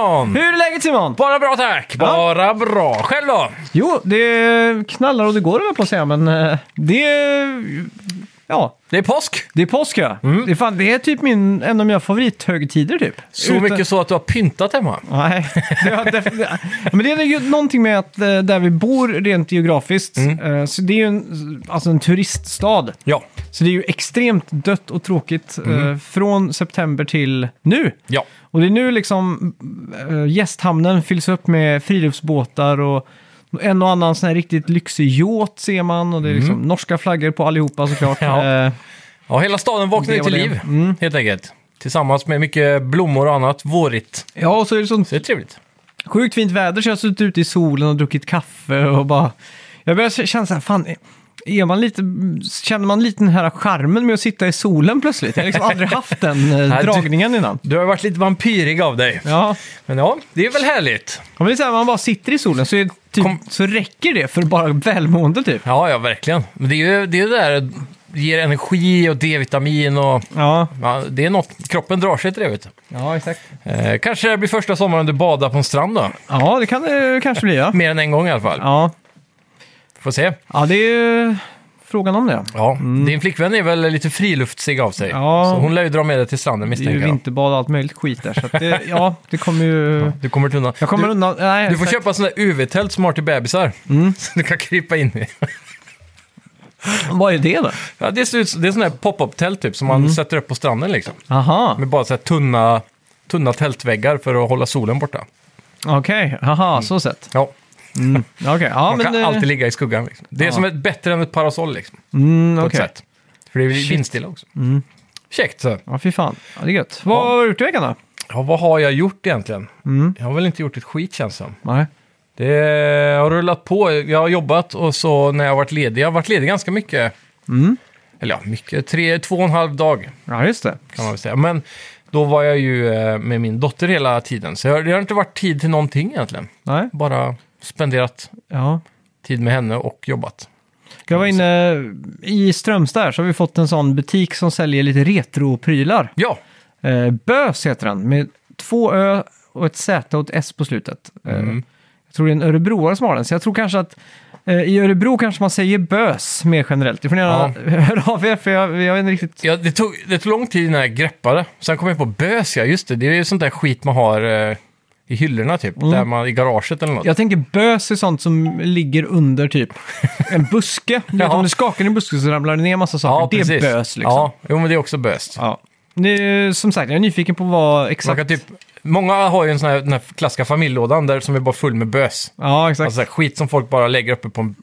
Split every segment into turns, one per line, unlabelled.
Simon!
Hur är läget Simon?
Bara bra tack! Bara bra. Själv då?
Jo, det knallar och det går jag på att säga, men eh, det... Ja,
Det är påsk.
det är påsk ja. Det, är fan, det är typ min, en av mina favorithögtider typ.
Så
Utan-
mycket så att du har pyntat hemma.
Nej, det har definitivt... Men det är ju någonting med att eh, där vi bor rent geografiskt, eh, så det är ju en, alltså en turiststad.
Ja.
Så det är ju extremt dött och tråkigt eh, från september till nu.
Ja.
Och det är nu liksom äh, gästhamnen fylls upp med friluftsbåtar och en och annan sån här riktigt lyxig yacht ser man. Och det är liksom norska flaggor på allihopa såklart.
Ja.
Eh,
Ja, hela staden
Det
ju till
det.
liv,
Mm.
helt enkelt. Tillsammans med mycket blommor och annat vårigt.
ja, och så är det sånt
Så det är trevligt.
sjukt fint väder så jag har suttit ute i solen och druckit kaffe och bara... Jag börjar känna så här, fan, är man lite, känner man lite den här charmen med att sitta i solen plötsligt? Jag har liksom aldrig haft den eh,
Nej,
dragningen innan.
Du har varit lite vampyrig av dig.
Ja,
Men ja, det är väl härligt.
om det är så här, man bara sitter i solen så, är typ,
Kom-
så räcker det för bara välmående typ.
Ja, ja, verkligen. Men det är ju det, är det där, ger energi och D-vitamin och...
Ja,
Ja, det är något, kroppen drar sig till det, vet du.
ja exakt.
Eh, kanske det blir första sommaren du badar på en strand då.
Ja, det kan det kanske bli ja.
Mer än en gång i alla fall.
Ja,
Får se.
ja det är ju frågan om det.
Ja, din flickvän är väl lite friluftsig av sig.
Mm. Ja.
Så hon lär ju dra med dig till stranden
Det är ju
misstänker jag.
vinterbad och allt möjligt skit där. Så att det, ja, det kommer ju...
Du kommer undan.
Jag kommer
du,
undan. Nej,
du får
exakt.
köpa sådana där UV-tält som har till bebisar.
Mm.
Så du kan krypa in i.
Vad är det då?
Ja, det, ser ut, det är sådana här pop-up-tält typ som man
Mm.
sätter upp på stranden liksom.
Aha,
Med bara så här tunna, tunna tältväggar för att hålla solen borta.
okej. Aha, så sett.
Ja,
Mm. Okej, ja
man
men...
kan
eh,
alltid ligga i skuggan. Liksom. Det är
Ja.
som ett, bättre än ett parasoll liksom,
Mm,
på
okej.
ett sätt. För det är
Shit.
vindstilla också.
Mm.
Käckt så.
Ja, fy fan. Ja, det är gött. Vad har du gjort i veckan då?
Ja, vad har jag gjort egentligen?
Mm.
Jag har väl inte gjort ett skit känns som.
Nej.
Det har rullat på. Jag har jobbat och så när jag har varit ledig. Jag har varit ledig ganska mycket.
Mm.
Eller ja, mycket. Tre, två och en halv dag
Ja, just det.
kan man väl säga. Men då var jag ju eh, med min dotter hela tiden. Så jag- det har inte varit tid till någonting egentligen.
Nej.
Bara spenderat
Ja.
tid med henne och jobbat.
Jag var inne i Strömstad här, så har vi fått en sån butik som säljer lite retroprylar.
Ja,
Eh, Bös heter den, med två Ö och ett Z och ett S på slutet. Eh,
Mm.
Jag tror det är en örebroare som har den, så jag tror kanske att eh, i Örebro kanske man säger bös mer generellt. Det får ni gärna höra av er, för jag, jag vet inte riktigt.
ja det, tog, det tog lång tid innan jag greppade. Sen kom jag på bös, ja just det. Det är ju sånt där skit man har eh, i hyllorna typ. Där man, I garaget eller något.
Mm. Jag tänker bös är sånt som ligger under typ en buske. Du vet,
Ja.
om du skakar i en buske så ramlar det ner massa saker. det är bös liksom.
Ja, jo, men det är också böst.
Ja. Som sagt, jag är nyfiken på vad
Man
exakt...
kan typ, många har ju en sån här, den här klassiska familjelådan där som är bara full med bös.
Ja, exakt.
Alltså skit som folk bara lägger uppe på en,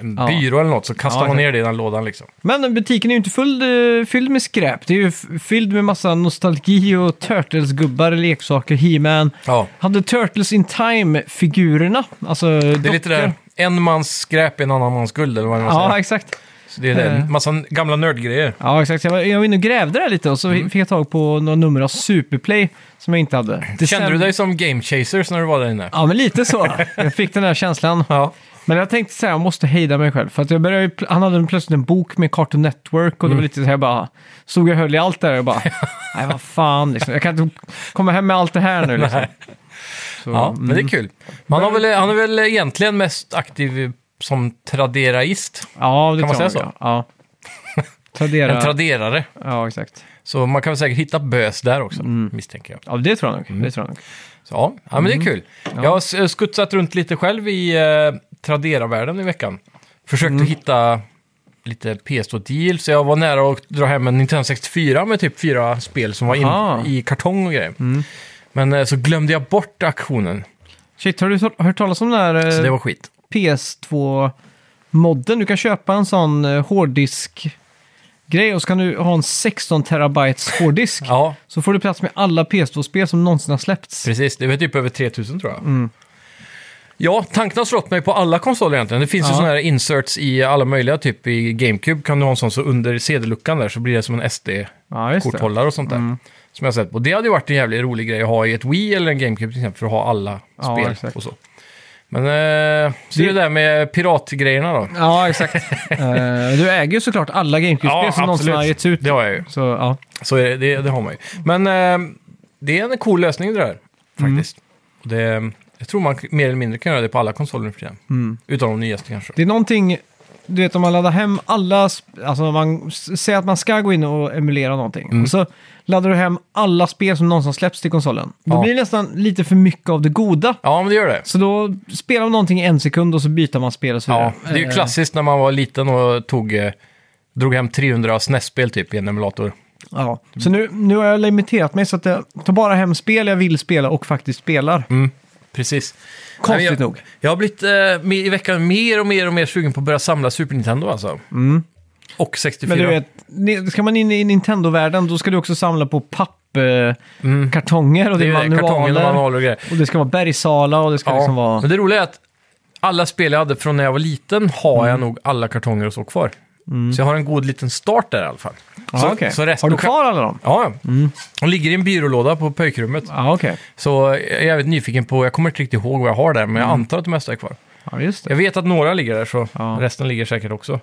en
Ja.
byrå eller något, så kastar
Ja,
man ner det i den lådan liksom.
Men butiken är ju inte full, eh, fylld med skräp. Det är ju f- fylld med massa nostalgi och Turtles-gubbar, leksaker, He-Man.
Ja,
Hade Turtles in Time-figurerna. Alltså,
det är lite där, en mans skräp är en annan mans guld eller vad man
Ja,
säger.
exakt.
Så det är det,
Eh.
en massa gamla nördgrejer.
Ja, exakt. Jag var, jag var inne och grävde där lite och så fick jag tag på några nummer av Superplay som jag inte hade. Det
Mm. Kände du dig som Game Chasers när du var där inne?
Ja, men lite så. Jag fick den här känslan.
Ja.
Men jag tänkte säga, jag måste hejda mig själv. För att jag började, ju han hade plötsligt en bok med Cartoon Network och det var
Mm.
lite så här bara, stod och höll i allt där och bara, nej vad fan, liksom. jag kan inte komma hem med allt det här nu liksom. Så,
ja,
mm.
men det är kul. Han, har väl, han är väl egentligen mest aktiv som traderaist.
Ja, det
Kan man säga
jag. Ja. Tradera.
En traderare.
ja, exakt.
Så man kan väl säkert hitta bös där också,
Mm.
misstänker jag.
Ja, det tror jag nog.
Mm.
Det tror jag nog.
Så, ja, ja, men det är kul. Jag har skutsat runt lite själv i eh, Tradera-världen i veckan. Försökte hitta lite PS2-deal, så jag var nära att dra hem en Nintendo 64 med typ fyra spel som var in, i kartong och grejer. Men eh, så glömde jag bort auktionen,
Shit, har du hört- talas om den här
så
eh,
det var skit.
PS2-modden? Du kan köpa en sån eh, hårddisk grej och så kan du ha en 16 terabytes hårddisk.
Ja,
Så får du plats med alla PS2-spel som någonsin har släppts.
precis. Det var typ över 3000 tror jag.
Mm.
Ja, tanken har slått mig på alla konsoler egentligen. Det finns ju
Ja.
sådana här inserts i alla möjliga, typ i GameCube kan du ha en sån så under CD-luckan där så blir det som en SD-korthållare
Ja, just det.
och sånt där.
Mm.
Som jag har sett på. Det hade ju varit en jävligt rolig grej att ha i ett Wii eller en GameCube till exempel för att ha alla
Ja,
spel
exakt.
och så. Men eh, så det är det där med piratgrejerna då.
Ja, exakt. Eh, du äger ju såklart alla GameCube-spel som någonsin har getts ut.
Det har jag ju.
Så, ja.
Så är det, det, det har man ju. Men eh, det är en cool lösning det där. faktiskt. Och det, jag tror man mer eller mindre kan göra det på alla konsoler nu för tiden.
Mm.
Utan de nyaste kanske.
Det är någonting, du vet om man laddar hem alla, alltså man säger att man ska gå in och emulera någonting.
Mm.
Och så laddar du hem alla spel som någonsin släpps till konsolen. Då
Ja.
blir det nästan lite för mycket av det goda.
Ja, men det gör det.
Så då spelar man någonting i en sekund och så byter man spel och så
Ja,
vidare.
det är ju
Eh,
klassiskt när man var liten och tog, eh, drog hem 300 SNES-spel typ i en emulator.
Ja. Så nu, nu har jag limiterat mig så att jag tar bara hem spel jag vill spela och faktiskt spelar.
Mm, precis.
Konstigt
Nej, jag,
nog.
Jag har blivit eh, i veckan mer och mer och mer sugen på att börja samla Super Nintendo alltså. Och 64.
Mm. Men du vet, ska man in i Nintendo-världen då ska du också samla på pappkartonger
Mm.
kartonger och det
det
är
kartonger och
manualer.
manualer och grejer.
Och det ska vara bergsala och det ska liksom vara...
Men det roliga är att alla spel jag hade från när jag var liten har
Mm.
jag nog alla kartonger och så kvar. Så jag har en god liten start där i alla fall. Så,
okej.
så resten
Har du kvar alla dem?
Ja, de ligger i en byrålåda på pojkrummet.
Ja, okej.
Så jag är jävligt nyfiken på, jag kommer inte riktigt ihåg vad jag har där, men jag antar att det mesta är kvar.
Ja.
Jag vet att några ligger där, så
Ja.
resten ligger säkert också.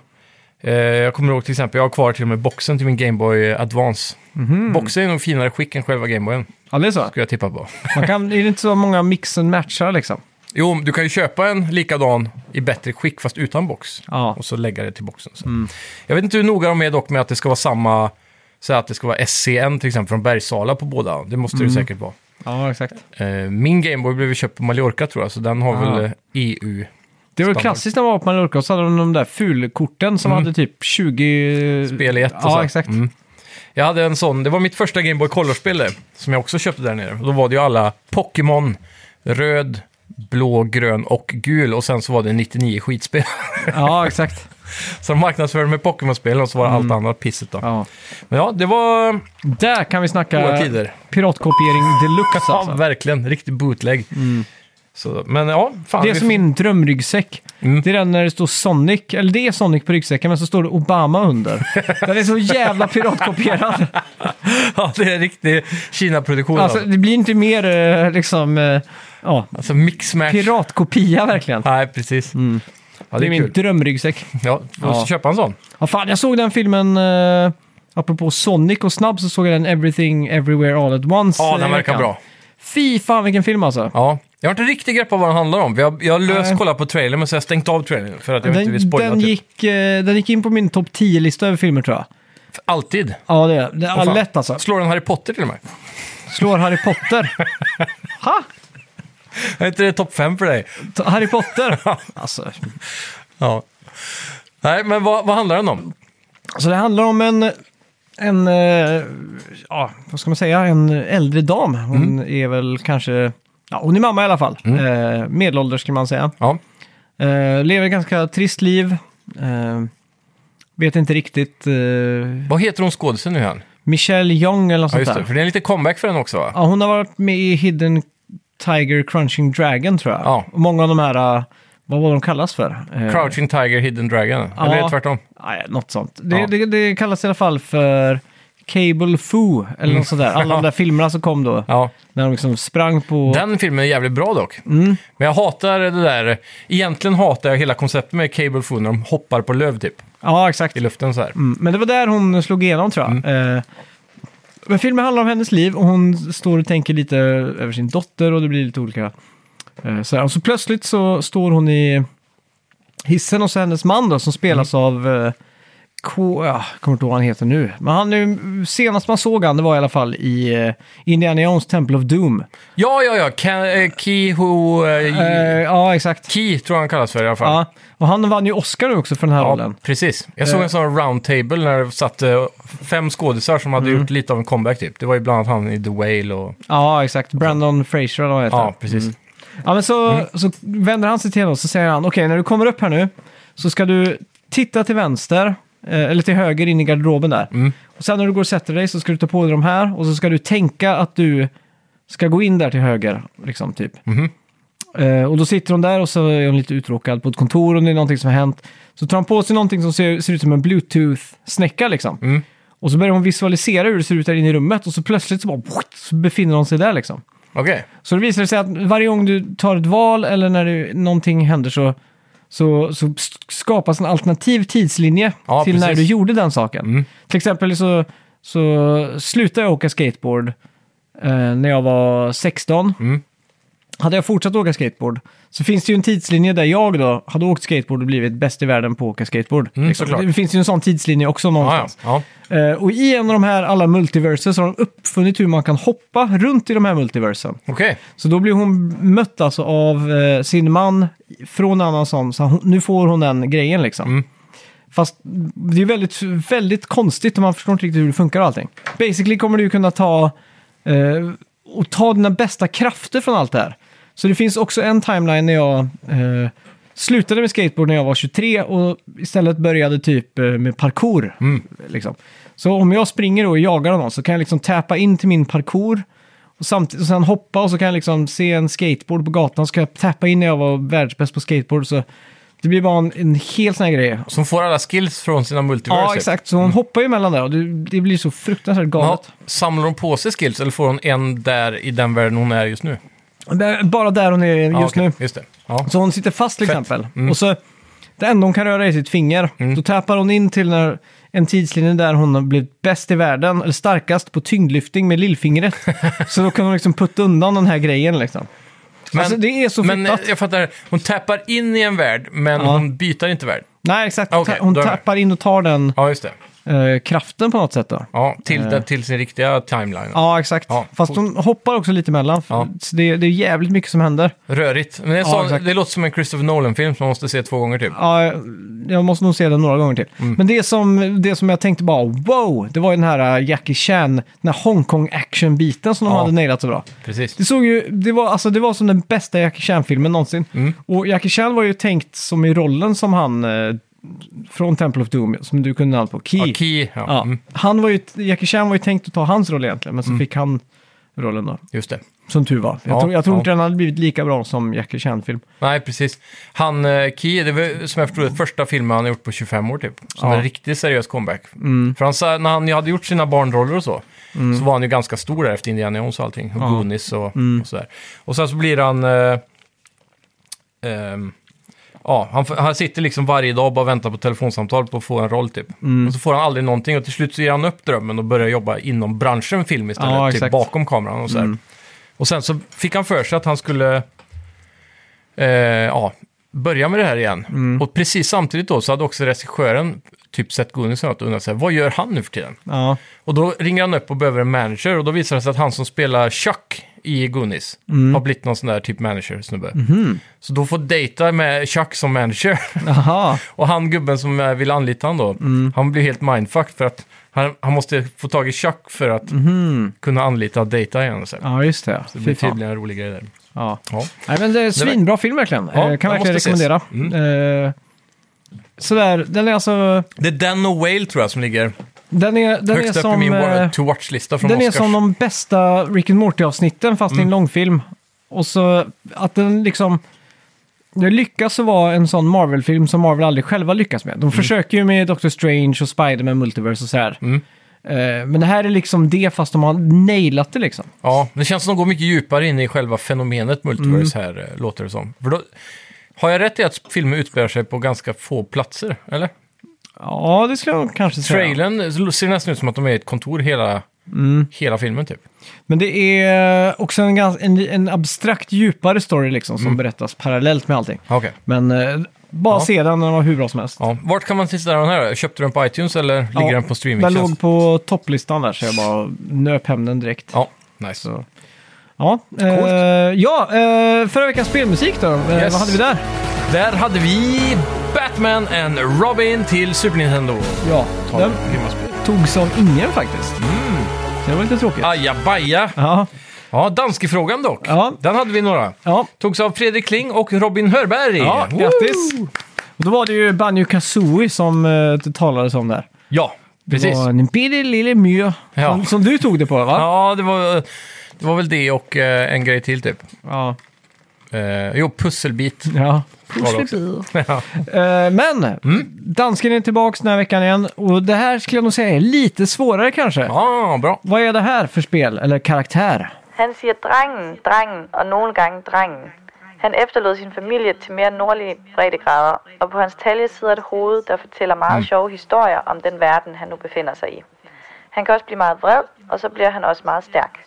Eh, jag kommer ihåg till exempel, jag har kvar till och med boxen till min Game Boy Advance.
Mhm.
Boxen är nog finare skick än själva Game Boyen,
Ja, det är så.
skulle jag tippa på.
Man kan, är det inte så många mix and matchar liksom?
Jo, du kan ju köpa en likadan i bättre skick fast utan box.
Ja. Mm.
Och så lägga det till boxen. Så. Jag vet inte hur noga de är dock med att det ska vara samma, så att det ska vara SCN till exempel från Bergsala på båda. Det måste
Mm.
det säkert vara.
Ja, exakt.
Eh, min Gameboy blev ju köpt på Mallorca tror jag, så den har
Ja.
väl eh, EU.
Det var
Standard.
klassiskt när man var på Mallorca och så hade de de där fulkorten som hade typ 20...
Spel i ett och
Ja,
så.
exakt.
Mm. Jag hade en sån, det var mitt första Game Boy Color-spel det, som jag också köpte där nere. Och då var det ju alla Pokémon, röd, blå, grön och gul. Och sen så var det 99 skitspel.
Ja, exakt.
så de marknadsförde med Pokémon-spel och så var det allt annat pisset då.
Mm. Ja.
Men ja, det var
Där kan vi snacka
goda tider.
piratkopiering deluxe
Ja,
alltså.
verkligen. Riktig bootleg. Så, men ja, fan.
Det är
vi
som min drömryggsäck.
Mm.
Det är den när det står Sonic, eller det är Sonic på ryggsäcken, men så står det Obama under. den är så jävla piratkopierad.
Ja, det är en riktig Kina-produktion.
Alltså,
Alltså,
det blir inte mer eh, liksom, eh, ja,
alltså mix-match.
piratkopia verkligen.
Nej, precis. Ja,
det är min
kul.
drömryggsäck.
Ja, du måste
Ja.
köpa en sån.
Ja, fan, jag såg den filmen, eh, apropå Sonic och snabb, så såg jag den Everything Everywhere All At Once.
Ja,
eh,
den
i
verkar
veckan.
bra.
Fy fan vilken film alltså.
Ja, jag har inte riktigt grepp på vad den handlar om. Jag, jag har löst
Nej.
kollat på trailern, men så har jag stängt av trailern för att jag inte vill
Den,
spoila.
den,
typ.
gick, eh, den gick in på min topp 10-lista över filmer tror jag.
Alltid.
Ja, det är det. är
Åh, fan.
lätt alltså.
Slår den Harry Potter till och med?
Slår Harry Potter. ha?
Är inte det topp fem för dig?
Harry Potter? alltså,
Ja. Nej, men vad, vad handlar den om?
alltså det handlar om en, en eh, ja, vad ska man säga, en äldre dam. Hon
Mm.
är väl kanske, ja, hon är mamma i alla fall. Eh, medelålders skulle man säga.
Ja,
Eh, lever ett ganska trist liv. Eh, vet inte riktigt. Eh,
vad heter hon skådisen nu igen?
Michelle Young eller något
Ja,
sånt
just det.
där.
För det är en liten comeback för den också va?
Ja, hon har varit med i Hidden Tiger Crunching Dragon tror jag.
Ja.
Och många av de här, eh, vad var de kallas för? Eh,
Crouching Tiger, Hidden Dragon.
Ja.
Eller tvärtom?
Nej, något sånt. Det,
Ja.
det, det kallas i alla fall för Cable Foo, eller något sånt där. Alla de där filmerna som kom då,
Ja.
när de liksom sprang på...
Den filmen är jävligt bra dock.
Mm.
Men jag hatar det där. Egentligen hatar jag hela konceptet med Cable Food när de hoppar på löv typ.
Ja, exakt.
I luften så här.
Mm. Men det var där hon slog igenom tror jag.
Mm.
Eh, men filmen handlar om hennes liv och hon står och tänker lite över sin dotter och det blir lite olika... Eh, så här. Och så plötsligt så står hon i hissen och så hennes man då som spelas
Mm.
av... Eh, K, ja, jag kommer inte ihåg vad han heter nu. Men han, senast man såg han, det var i alla fall i eh, Indiana Jones Temple of Doom.
Ja, ja, ja. Ka- eh, Ki Ho... eh,
Eh, ja, exakt.
Ki tror jag han kallas för i alla fall.
Ja, och han vann ju Oscar också för den här rollen.
precis. Jag såg
Eh.
en sån round table när det satt eh, fem skådisar som
Mm.
hade gjort lite av en comeback typ. Det var ju bland annat han i The Whale och...
Ja, exakt. Brandon Fraser eller vad han heter.
Ja, precis. Mm.
Ja, men så, så vänder han sig till oss och säger han, okej, när du kommer upp här nu så ska du titta till vänster, eh, eller till höger in i garderoben där.
Mm.
Och sen när du går och sätter dig så ska du ta på dig de här och så ska du tänka att du ska gå in där till höger, liksom typ.
Mhm.
Eh, och då sitter hon där och så är hon lite uttråkad på ett kontor och det är någonting som har hänt. Så tar hon på sig någonting som ser, ser ut som en bluetooth-snäcka liksom.
Mm.
Och så börjar hon visualisera hur det ser ut där inne i rummet och så plötsligt så bara så befinner hon sig där liksom.
Okej.
Så det visar sig att varje gång du tar ett val eller när det, någonting händer så, så, så skapas en alternativ tidslinje
Ja,
till när
precis.
du gjorde den saken.
Mm.
Till exempel så, så slutar jag åka skateboard eh, när jag var 16.
Mm.
Hade jag fortsatt åka skateboard så finns det ju en tidslinje där jag då hade åkt skateboard och blivit bäst i världen på att åka skateboard.
Mm,
Liksom. det finns ju en sån tidslinje också
Ja,
någonstans.
ja. ja.
Eh, och i en av de här alla multiverser så har de uppfunnit hur man kan hoppa runt i de här multiversen.
Okej.
Så då blir hon mött alltså av eh, sin man från en annan sån, så nu får hon den grejen liksom.
Mm.
Fast det är väldigt, väldigt konstigt och man förstår inte riktigt hur det funkar och allting. Basically kommer du kunna ta eh, och ta dina bästa krafter från allt det här. Så det finns också en timeline när jag eh, slutade med skateboard när jag var 23 och istället började typ eh, med parkour.
Mm.
Liksom. Så om jag springer och jagar någon så kan jag liksom tappa in till min parkour och, samtidigt, och sen hoppa och så kan jag liksom se en skateboard på gatan så kan jag tappa in när jag var världsbäst på skateboard. Så det blir bara en, en helt sån här grej.
Som får alla skills från sina multiverser.
Ja, exakt. Så hon hoppar ju mellan där och det, det blir så fruktansvärt
Ja,
galet.
samlar hon på sig skills eller får hon en där i den världen hon är just nu?
Bara där hon är just
ja, okej,
nu.
Just det. Ja.
Så hon sitter fast till
Fett.
exempel.
Mm.
Och så, det enda hon kan röra är sitt finger.
Mm.
Då tappar hon in till när, en tidslinje där hon har blivit bäst i världen, eller starkast på tyngdlyftning med lillfingret. så då kan hon liksom putta undan den här grejen liksom.
Men,
alltså det är så
men eh, jag fattar, hon tappar in i en värld, men
Ja.
hon byter inte värld.
Nej, exakt.
Okej,
hon
då är jag med.
tappar in och tar den
Ja, just det.
Eh, kraften på något sätt då.
Ja, till,
Eh.
till sin riktiga timeline.
Ja, exakt.
Ja,
Fast hon hoppar också lite emellan.
Ja.
Så det, det är jävligt mycket som händer.
Rörigt. Men det,
Ja,
sån, det låter som en Christopher Nolan-film som man måste se två gånger typ.
Ja, jag måste nog se den några gånger till.
Mm.
Men det som, det som jag tänkte bara wow, det var ju den här äh, Jackie Chan, den här Hongkong action-biten som de hade nailat så bra.
Precis.
Det såg ju, det var, alltså, det var som den bästa Jackie Chan-filmen någonsin.
Mm.
Och Jackie Chan var ju tänkt som i rollen som han eh, från Temple of Doom, som du kunde namn på, Key.
Ja, Key. Ja,
Ja,
Mm,
han var ju, Jackie Chan var ju tänkt att ta hans roll egentligen, men så fick han rollen då.
just det.
Som tur var. Jag
Ja,
tror, jag tror inte den hade blivit lika bra som Jackie Chan-film.
Nej, precis. Han, eh, Key, det var som jag förstod det första filmen han har gjort på 25 år typ. Som
Ja.
en riktigt seriös comeback.
Mm.
För han sa, när han hade gjort sina barnroller och så, så var han ju ganska stor där efter Indiana Jones och allting. Och
Ja.
Goonies och,
Mm.
och sådär. Och sen så blir han... Eh, ehm, ja, han, han sitter liksom varje dag och bara väntar på telefonsamtal på att få en roll typ.
Mm.
Och så får han aldrig någonting och till slut så ger han upp drömmen och börjar jobba inom branschen film istället.
Ja,
typ
exakt.
bakom kameran och sådär.
Mm.
Och sen så fick han för sig att han skulle eh, ja, börja med det här igen.
Mm.
Och precis samtidigt då så hade också regissören typ sett något och undrat sig, vad gör han nu för tiden?
Ja,
Och då ringer han upp och behöver en manager och då visar det sig att han som spelar Chuck i Goonies
Mm.
har blivit någon sån där typ manager-snubbe.
Mhm.
Så då får dejta med Chuck som manager.
Aha.
och han gubben som eh, vill anlita han då,
Mm.
han blir helt mindfucked för att han, han måste få tag i Chuck för att
Mhm.
kunna anlita dejta igen. Så.
Ja, just det.
Det
Fy
blir
fan.
tydligen en rolig grej där.
Ja.
Ja.
Nej, men det är svinbra film verkligen.
Ja,
eh, kan
den
verkligen
måste ses.
rekommendera. Eh, sådär, den är alltså...
Det är den och Whale tror jag som ligger
Den är, den är
högst upp i
som...
min
eh,
to watch-lista från
den är
Oscars.
som de bästa Rick and Morty-avsnitten fast i en
Mm.
långfilm. Och så att den liksom... Det lyckas att vara en sån Marvel-film som Marvel aldrig själva lyckas med. De försöker ju med Doctor Strange och Spider-Man Multiverse och så här.
Mm.
Eh, men det här är liksom det fast de har nailat det liksom.
Ja, det känns som de går mycket djupare in i själva fenomenet multiverse
Mm.
här, eh, låter det som. För då, har jag rätt i att filmen utspelar sig på ganska få platser, eller?
Ja, det skulle jag kanske säga.
Trailern ser nästan ut som att de är i ett kontor hela,
Mm.
hela filmen typ.
Men det är också en, gans, en, en abstrakt djupare story liksom som berättas parallellt med allting.
Okej.
Men eh, bara
Ja.
se den, den var hur bra som helst.
Ja. Vart kan man titta den här? Köpte du den på iTunes eller ligger den på
Den
streamingtjänst?
låg på topplistan där så jag bara nöp hem den direkt.
Ja, nice.
Så. Ja, eh, ja eh, förra veckans spelmusik då. Eh,
Yes.
Vad hade vi där?
Där hade vi Batman and Robin till Super Nintendo.
Ja,
Ta
den togs av ingen faktiskt.
Mm.
Det var lite tråkigt.
Ajabaja.
Ja,
Ja, danskefrågan dock.
Ja.
Den hade vi några.
ja,
Togs av Fredrik Kling och Robin Hörberg.
ja
Woo!
grattis! Och då var det ju Banjo Kazooie som eh, det talades om där.
Ja, precis.
Det var en lille mö.
Ja.
Som, som du tog det på va?
Ja, det var, det var väl det och eh, en grej till typ.
Ja.
Eh, jo, pusselbit.
ja.
också. ja.
Eh, men,
Mm.
dansken är tillbaka den här veckan igen. Och det här skulle jag nog säga är lite svårare kanske.
ja, bra.
Vad är det här för spel, eller karaktär?
Han siger drengen, drengen og nogle gange drengen. Han efterlod sin familie til mere nordlige breddegrader, og på hans talje sidder et hoved, der fortæller meget sjove historier om den verden, han nu befinder sig i. Han kan også blive meget vred, og så bliver han også meget stærk.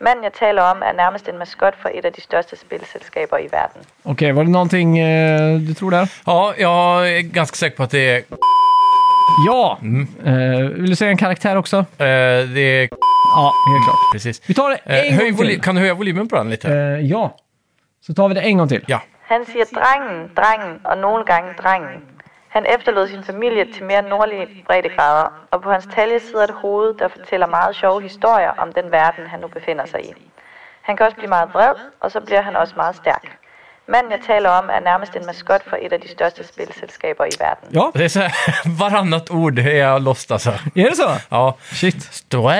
Manden jeg taler om er nærmest en maskot for et af de største spilselskaber i verden.
Okej, var det någonting eh, du tror där?
Ja, jag är ganska säker på att det är...
Ja!
Mm.
Eh, vill du säga en karaktär också?
Eh, det är...
Ja, helt klart.
Precis.
Vi tar det
Eh,
en
höj
gång till.
kan du höja volymen på den lite?
Eh, ja. Så tar vi det en gång till.
Ja.
Han siger drengen, drengen og nogle gange drengen. Han efterlod sin familie til mere nordlige breddegrader, og på hans talje sidder et hoved, der fortæller meget sjove historier om den verden, han nu befinder sig i. Han kan også blive meget vred, og så bliver han også meget stærk. Manden jeg taler om er nærmest en maskot for et af de største spilselskaber i verden.
Ja,
Det är så här, varannat ord är jag lost alltså.
är det så?
Ja.
Shit.
Stå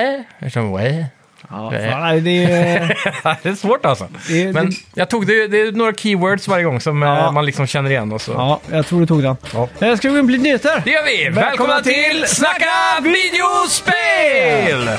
som wä.
Ja, fan, det är...
Det är svårt alltså.
Det-
Men
det-
jag tog det, det är några keywords varje gång som eh,
Ja.
man liksom känner igen och så.
Ja, jag tror du tog den.
Ja.
Ska vi gå in på lite nyheter?
Det gör vi!
Välkomna
Välkomna till
till
Snacka videospel!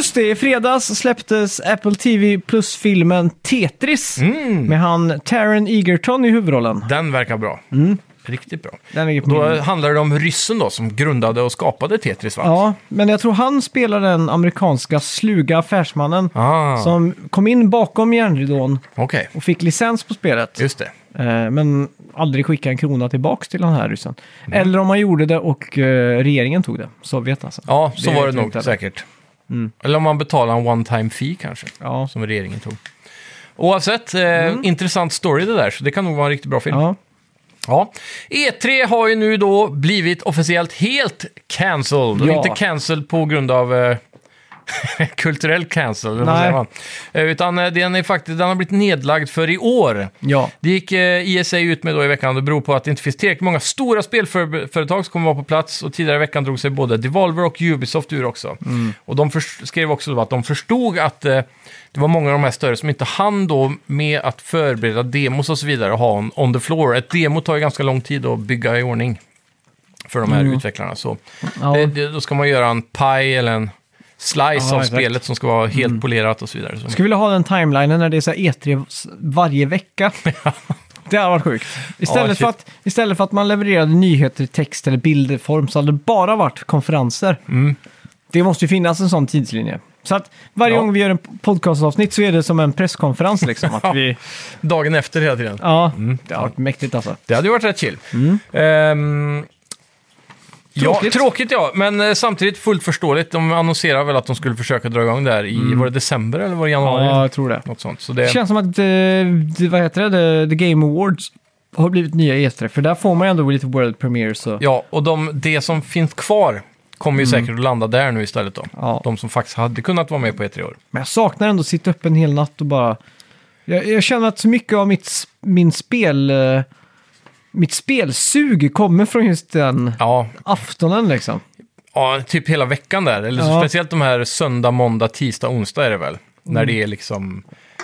Just det, i fredags släpptes Apple TV Plus-filmen Tetris
Mm.
med han Taron Egerton i huvudrollen.
Den verkar bra.
Mm.
Riktigt bra.
Den ligger på
Då
min...
handlar det om ryssen då som grundade och skapade Tetris va?
Ja, men jag tror han spelar den amerikanska sluga affärsmannen
Ah,
som kom in bakom järnridån
okej.
och fick licens på spelet.
Just det.
Eh, men aldrig skickade en krona tillbaks till den här ryssen.
Mm.
Eller om man gjorde det och eh, regeringen tog det. Sovjet alltså.
Ja, så
Det
var det
jag
nog
inte heller.
säkert. Eller om man betalar en one-time fee kanske,
Ja.
som regeringen tog. Oavsett, eh, intressant story det där, så det kan nog vara en riktigt bra film.
ja.
Ja. E3 har ju nu då blivit officiellt helt cancelled. Och
Ja.
inte cancelled på grund av eh, kulturell cancel, eller vad
Nej.
säger man? Eh, Utan eh, den, är faktiskt, den har blivit nedlagd för i år.
ja.
Det gick eh, ISA ut med då i veckan. Det beror på att det inte finns tillräckligt många stora spelföretag som kommer vara på plats. Och tidigare i veckan drog sig både Devolver och Ubisoft ur också. Och de skrev också då att de förstod att eh, det var många av de här större som inte hann då med att förbereda demos och så vidare och ha en on the floor. Ett demo tar ju ganska lång tid att bygga i ordning för de här utvecklarna. Så
Ja.
det, det, då ska man göra en pie eller en slice
Ja,
av
exakt. Mm.
spelet som ska vara helt polerat och så vidare. Så.
Skulle vilja ha den timelinen när det är så här E3 s- varje vecka. Det hade varit sjukt. Istället,
shit.
för att, istället för att man levererade nyheter i text eller bildform så hade det bara varit konferenser. Det måste ju finnas en sån tidslinje. Så att varje
Ja.
gång vi gör en podcastavsnitt så är det som en presskonferens liksom. Att vi,
Dagen efter hela tiden.
ja, det har varit mäktigt alltså.
Det hade ju varit rätt chill. Ehm,
Tråkigt.
Ja, tråkigt ja, men eh, samtidigt fullt förståeligt. De annonserar väl att de skulle försöka dra igång där i, var det december eller var det januari?
Ja, jag tror det.
Något sånt. Så det,
Det känns som att, eh, det, vad heter det, the, Game Awards har blivit nya E3. För där får man ju ändå lite World Premiers och...
Ja, och de, det som finns kvar kommer ju säkert att landa där nu istället då.
Ja.
De som faktiskt hade kunnat vara med på E3 år.
Men jag saknar ändå att sitta upp en hel natt och bara... Jag, jag känner att så mycket av mitt, min spel... Mitt spelsug kommer från just den
Ja,
aftonen liksom.
ja, typ hela veckan där. Eller
Ja.
speciellt de här söndag, måndag, tisdag, onsdag är det väl. När det är liksom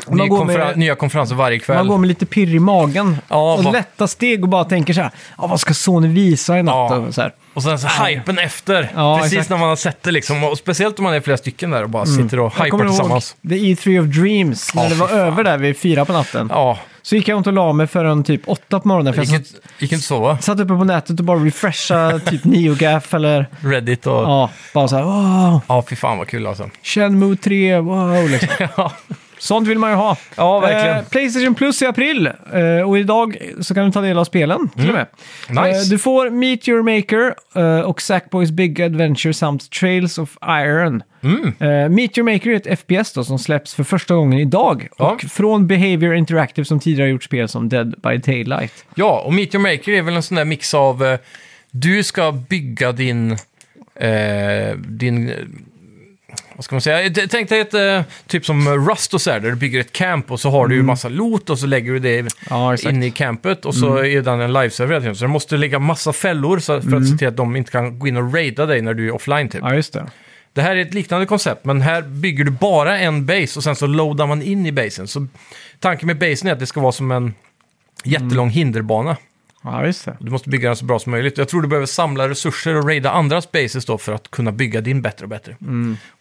Man
ny
går
konferen-
med-
nya konferenser varje kväll.
Man går med lite pirr i magen
Ja,
och
vad-
lätta steg och bara tänker så här, "Ja, vad ska Sony visa i natt?
Ja.
Och så här.
Och sen så hypen efter.
Ja,
Precis
exakt.
när man har sett det liksom. Och speciellt om man är flera stycken där och bara sitter och
Jag
hypar
kommer ihåg
tillsammans.
The E3 of Dreams, när
Ja,
det var
fy fan.
över där vid fyra på natten.
Ja,
Så gick jag inte och la mig förrän typ åtta på morgonen. För jag
gick
satt,
inte, gick inte sova.
satt uppe på nätet och bara refresha typ NeoGaf eller
Reddit och... Ja,
ja, bara så här, wow,
fy fan vad kul alltså.
Shenmue 3, wow liksom.
ja,
Sånt vill man ju ha.
Ja, verkligen.
Eh, Playstation Plus i april eh, och idag så kan du ta del av spelen till och med.
Mm. Nice.
Eh, du får Meet Your Maker eh, och Sackboys Big Adventure samt Trails of Iron.
Mm.
Eh, Meet Your Maker är ett FPS då, som släpps för första gången idag.
Ja.
Och från Behavior Interactive som tidigare gjort spel som Dead by Daylight.
ja, och Meet Your Maker är väl en sån där mix av... Eh, du ska bygga din... Din... vad ska man säga? Tänk dig ett, eh, typ som Rust och så här, där du bygger ett camp och så har du ju massa loot och så lägger du det
Ja, exakt.
in i campet och så är den en liveserver hela tiden. Så du måste lägga massa fällor så, för att se till att de inte kan gå in och raida dig när du är offline typ.
Ja, just det.
Det här är ett liknande koncept, men här bygger du bara en base och sen så loadar man in i basen. Så tanken med basen är att det ska vara som en jättelång hinderbana.
Ja, just det.
Du måste bygga den så bra som möjligt. Jag tror du behöver samla resurser och raida andras bases då för att kunna bygga din bättre och bättre.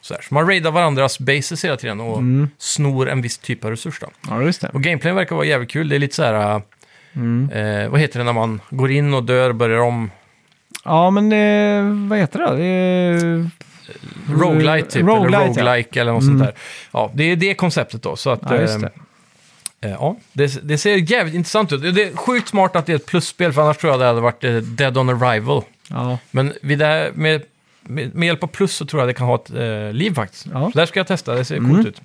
Så, här. så man raidar varandras bases hela tiden och snor en viss typ av resurs då.
Ja, just det.
Och gameplayen verkar vara jävligt kul. Det är lite så här... Eh, vad heter det när man går in och dör börjar om?
Ja, men eh, vad heter det? är...
Roguelite typ,
Roguelite,
eller
ja.
roguelike eller något sånt där. Ja, det är det konceptet då. Så att,
Ja, det.
Eh, ja, det, det ser jävligt intressant ut. Det är sjukt smart att det är ett plusspel, för annars tror jag det hade varit eh, Dead on Arrival.
Ja,
Men vid det här, med, med, med hjälp av plus så tror jag det kan ha ett eh, liv faktiskt.
Ja.
Så där ska jag testa, det ser coolt ut.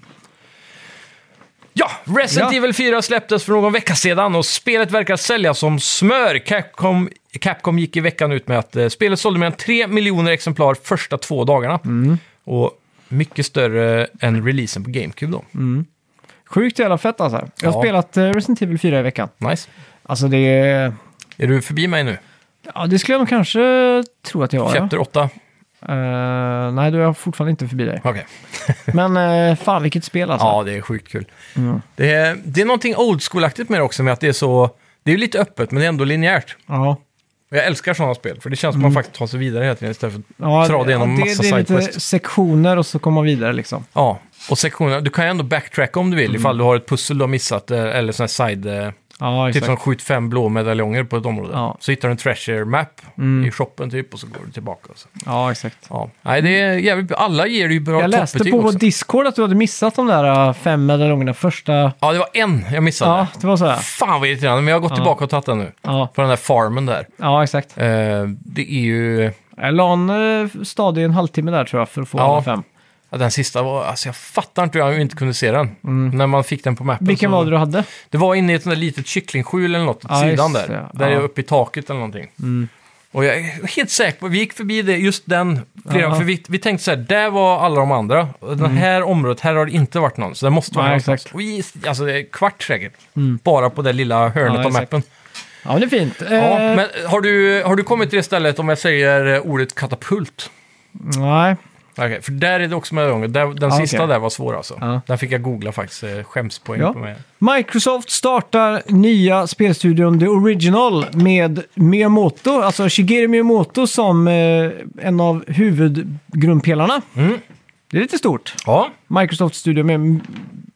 Ja, Resident
Ja.
Evil 4 släpptes för någon vecka sedan och spelet verkar sälja som smör. Capcom, Capcom gick i veckan ut med att eh, spelet sålde mer än 3 miljoner exemplar första två dagarna. Och mycket större än releasen på GameCube då.
Sjukt jävla fett alltså. Jag har
Ja.
spelat eh, Resident Evil 4 i veckan.
Nice.
Alltså det är...
Är du förbi mig nu?
Ja, det skulle jag nog kanske tro att jag var. Ja.
Chapter 8?
Eh, nej, då är jag fortfarande inte förbi dig.
Okej.
Men uh, fan vilket spel alltså.
Ja, det är sjukt kul.
Mm.
Det, är, det är någonting old school-aktigt med det också, med att det är så... Det är ju lite öppet, men det är ändå linjärt.
Ja.
Och jag älskar sådana spel, för det känns som att man faktiskt tar sig vidare hela tiden istället för att
Mm. Ja,
dra det genom
ja,
massa
det, det är lite sektioner och så kommer man vidare liksom.
Ja, och sektionerna, du kan ju ändå backtracka om du vill,
Mm.
ifall du har ett pussel du har missat, eh, eller sån här side... eh,
Ja,
Typ som skjut fem blå medaljonger på ett område.
Ja. Mm.
Så hittar du en treasure map i shoppen typ, och så går du tillbaka. Så.
Ja, exakt.
Ja. Nej, det är jävligt. Alla ger ju bra
Jag läste
toppbetyg
på
också.
Discord att du hade missat de där uh, fem medaljongerna första...
Ja, det var en jag missade.
Ja, det var så här.
Fan vad irriterande, men jag har gått tillbaka och tagit den nu.
Ja,
På den där farmen där.
ja exakt.
Eh, det är ju...
Jag la en stadig en halvtimme där tror jag för att få
Ja.
fem.
Ja, den sista var... Alltså jag fattar inte hur jag inte kunde se den. När man fick den på mappen.
Mm. Vilken
så...
var det du hade?
Det var inne i ett sånt där litet kycklingskjul eller något åt
Ja,
sidan där.
det,
Där
ja.
är uppe i taket eller någonting. Och jag är helt säker på, vi gick förbi det, just den flera
Ja.
för vi, vi tänkte så här, där var alla de andra. Och det här området, här har det inte varit någon. Så det måste vara
Nej,
någonstans.
exakt.
Och i, alltså det är kvart säkert. Bara på det lilla hörnet
Ja,
av
exakt.
mappen.
Ja, det är fint.
Ja,
Eh,
men har du, har du kommit till det stället om jag säger ordet katapult?
Nej.
Okej, för där är det också med gånger. Där, den
Ja,
sista
okej.
där var svår alltså.
Ja.
Den fick jag googla faktiskt. eh, Skämspoäng
Ja.
på mig.
Microsoft startar nya spelstudion The Original med Miyamoto, alltså Shigeru Miyamoto som eh, en av huvudgrundpelarna.
Mm.
Det är lite stort.
Ja.
Microsoft Studio med M-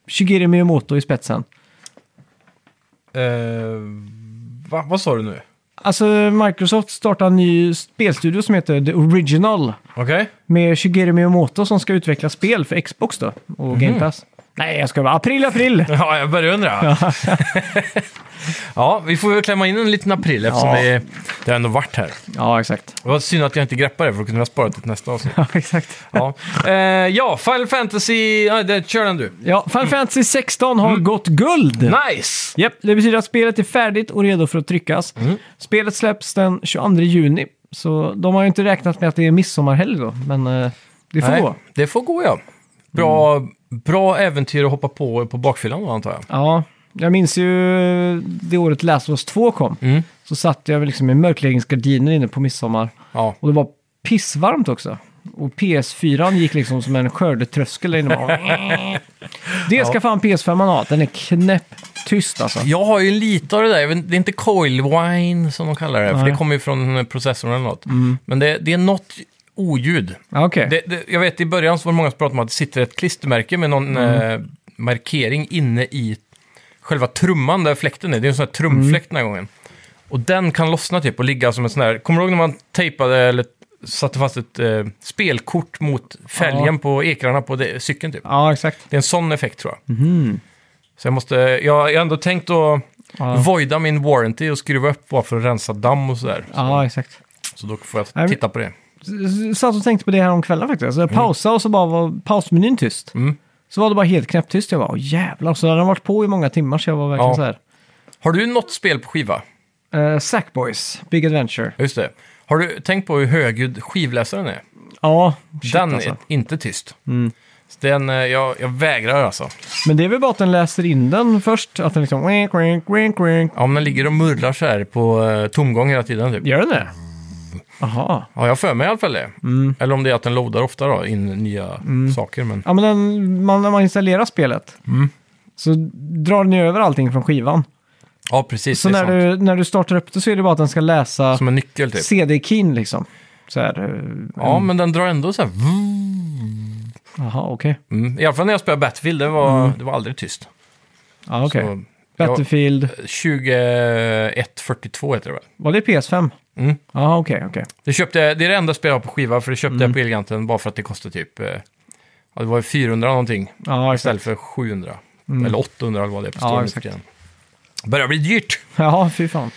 Shigeru Miyamoto i spetsen.
Eh, va, vad sa du nu?
Alltså Microsoft startar en ny spelstudio som heter The Original
Okej.
med Shigeru Miyamoto som ska utveckla spel för Xbox då och
Mhm.
Game Pass. Nej, jag ska vara april, april!
Ja, jag börjar undra. Ja. vi får väl klämma in en liten april eftersom
Ja.
det, det har ändå varit här.
Ja, exakt.
Det var synd att jag inte greppade det för att kunna spara det till nästa avsnitt.
Ja, exakt.
Ja, eh, ja Final Fantasy... Ja, det, kör den du.
Ja, Final Fantasy 16 har gått guld!
Mm. Nice!
Japp, det betyder att spelet är färdigt och redo för att tryckas.
Mm.
Spelet släpps den 22 juni, så de har ju inte räknat med att det är midsommarhelg då, men eh, det får
Nej,
gå.
Det får gå, ja. Bra, bra äventyr att hoppa på på bakfyllan då, antar jag.
Ja, jag minns ju det året Last of Us 2 kom.
Mm.
Så satt jag liksom i mörkläggningsgardiner inne på midsommar.
Ja.
Och det var pissvarmt också. Och PS4 gick liksom som en skördetröskel där inne. Det ska fan PS5 ha. Den är knäpptyst alltså.
Jag har ju lite av det där, det är inte coil wine som de kallar det, för
Nej.
det kommer ju från processorn eller något. Men det, det är något oljud.
Ja, Okej.
Det, det, jag vet i början så var det många som pratade om att det sitter ett klistermärke med någon eh, markering inne i själva trumman där fläkten är. Det är en sån här trumfläkt den här gången. Och den kan lossna typ och ligga som en sån här... Kommer du ihåg när man tejpade eller satte fast ett eh, spelkort mot fälgen på ekrarna på det, cykeln typ?
Ja, exakt.
Det är en sån effekt tror jag. Så jag måste... Jag, jag har ändå tänkt att
Ja.
voida min warranty och skruva upp bara för att rensa damm och sådär. Så,
Ja, exakt.
så då får jag titta på det.
Satt och tänkte på det här om kvällen faktiskt. Jag pausade och så bara var pausmenyn tyst.
Mm.
Så var det bara helt knäpptyst. Jag bara, åh jävlar. Så hade den varit på i många timmar så jag var verkligen
Ja.
så här.
Har du något spel på skiva?
Uh, Sackboys, Big Adventure.
Just det. Har du tänkt på hur högljudd skivläsaren är?
Ja, shit
Den
alltså.
är inte tyst. Så Den, eh, jag, jag vägrar alltså.
Men det är väl bara att den läser in den först, att den liksom... Wink, wink, wink, wink.
Ja, men den ligger och murrar så här på eh, tomgång hela tiden typ.
Gör den det? Jaha.
Ja, jag för mig i alla fall det.
Mm.
Eller om det är att den loadar ofta då, in nya saker. Men...
Ja, men den, man, när man installerar spelet
Mm.
så drar den ju över allting från skivan.
Ja, precis.
Så
det är
när
sant.
du, när du startar upp det så är det bara att den ska läsa
Som en nyckel typ.
CD-keyn liksom. Så här. eh,
Ja, men den drar ändå så här...
Jaha, okej.
Mm. I alla fall när jag spelade Battlefield, det var, det var aldrig tyst.
Ja, okej.
Så,
Battlefield.
2142 heter det väl?
Var det PS5?
Mm.
Jaha, okej, okej.
Det, köpte, det är det enda spelet jag har på skiva, för det köpte
Mm.
jag på Elgiganten bara för att det kostade typ... eh, Ja, det var ju 400 någonting
Ja,
istället för 700. Eller 800 eller vad det är på
Ja,
Steam
exakt.
Börjar bli dyrt.
Ja, fy fan.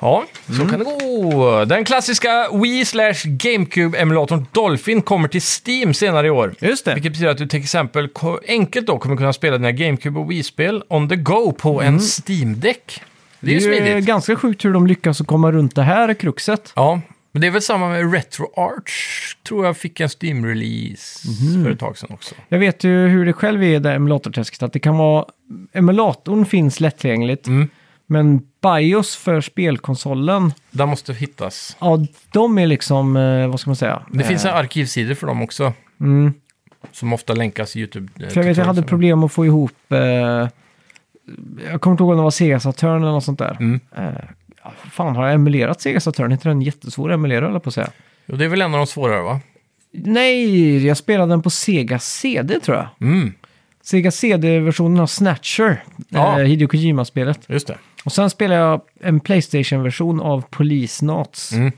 Ja, så
Mm.
kan det gå. Den klassiska Wii slash GameCube-emulatorn Dolphin kommer till Steam senare i år.
Just det.
Vilket betyder att du till exempel ko- enkelt då kommer kunna spela dina GameCube och Wii-spel on the go på en Steam-däck. Det är ju smidigt.
ganska sjukt hur de lyckas att komma runt det här kruxet.
Ja, men det är väl samma med RetroArch. Tror jag fick en Steam-release
Mhm.
för ett tag sedan också.
Jag vet ju hur det själv är i det emulatorträsket, att det kan vara... Emulatorn finns lättillgängligt,
Mm.
men BIOS för spelkonsolen,
Där måste hittas.
ja, de är liksom, eh, vad ska man säga?
Det finns
Eh,
en arkivsidor för dem också.
mm.
Som ofta länkas i YouTube. eh,
För jag vet, jag hade
tutorials.
problem att få ihop... Eh, jag kommer inte ihåg om det var Sega Saturn eller något sånt där.
Mm.
Eh, fan, har jag emulerat Sega Saturn? Är inte den jättesvår att emulera, eller på att säga?
Jo, det är väl en av de svårare, va?
Nej, jag spelade den på Sega CD, tror jag.
Mm,
Sega CD-versionen av Snatcher,
Ja.
eh, Hideo Kojima-spelet.
just det.
Och sen spelade jag en Playstation-version av Police Knots.
Mm.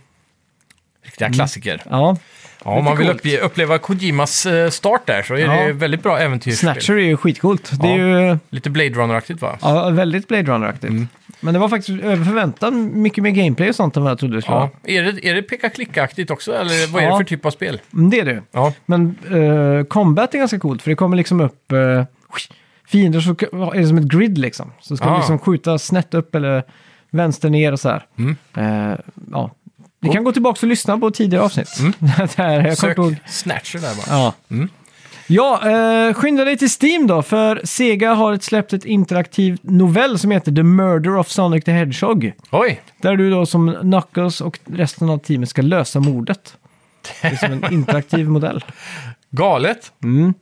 Riktiga klassiker.
Ja,
Ja, om man vill
coolt.
uppleva Kojimas eh, start där så är det
Ja.
ju väldigt bra äventyrsspel.
Snatcher är ju skitcoolt. Det är
Ja.
ju
Lite Blade Runner-aktigt va?
ja, väldigt Blade Runner-aktigt.
Mm.
Men det var faktiskt över förväntan mycket mer gameplay och sånt än vad jag trodde det skulle
Ja.
vara.
Är det, är det peka-klicka-aktigt också eller vad är
Ja.
det för typ av spel?
Mm, det är det.
Ja,
Men uh, combat är ganska coolt för det kommer liksom upp uh, fiender så är det som ett grid liksom. Så ska
Ah.
du liksom skjuta snett upp eller vänster ner och så här.
Mm.
Eh, ja. Ni kan gå tillbaka och lyssna på tidigare avsnitt. Där, jag kommer
sök
ihåg.
Snatcher där bara.
Ja,
Mm.
ja eh, skynda dig till Steam då, för Sega har ett släppt ett interaktivt novell som heter The Murder of Sonic the Hedgehog.
Oj,
Där du då som Knuckles och resten av teamet ska lösa mordet. Det är som en interaktiv modell.
galet.
Mm.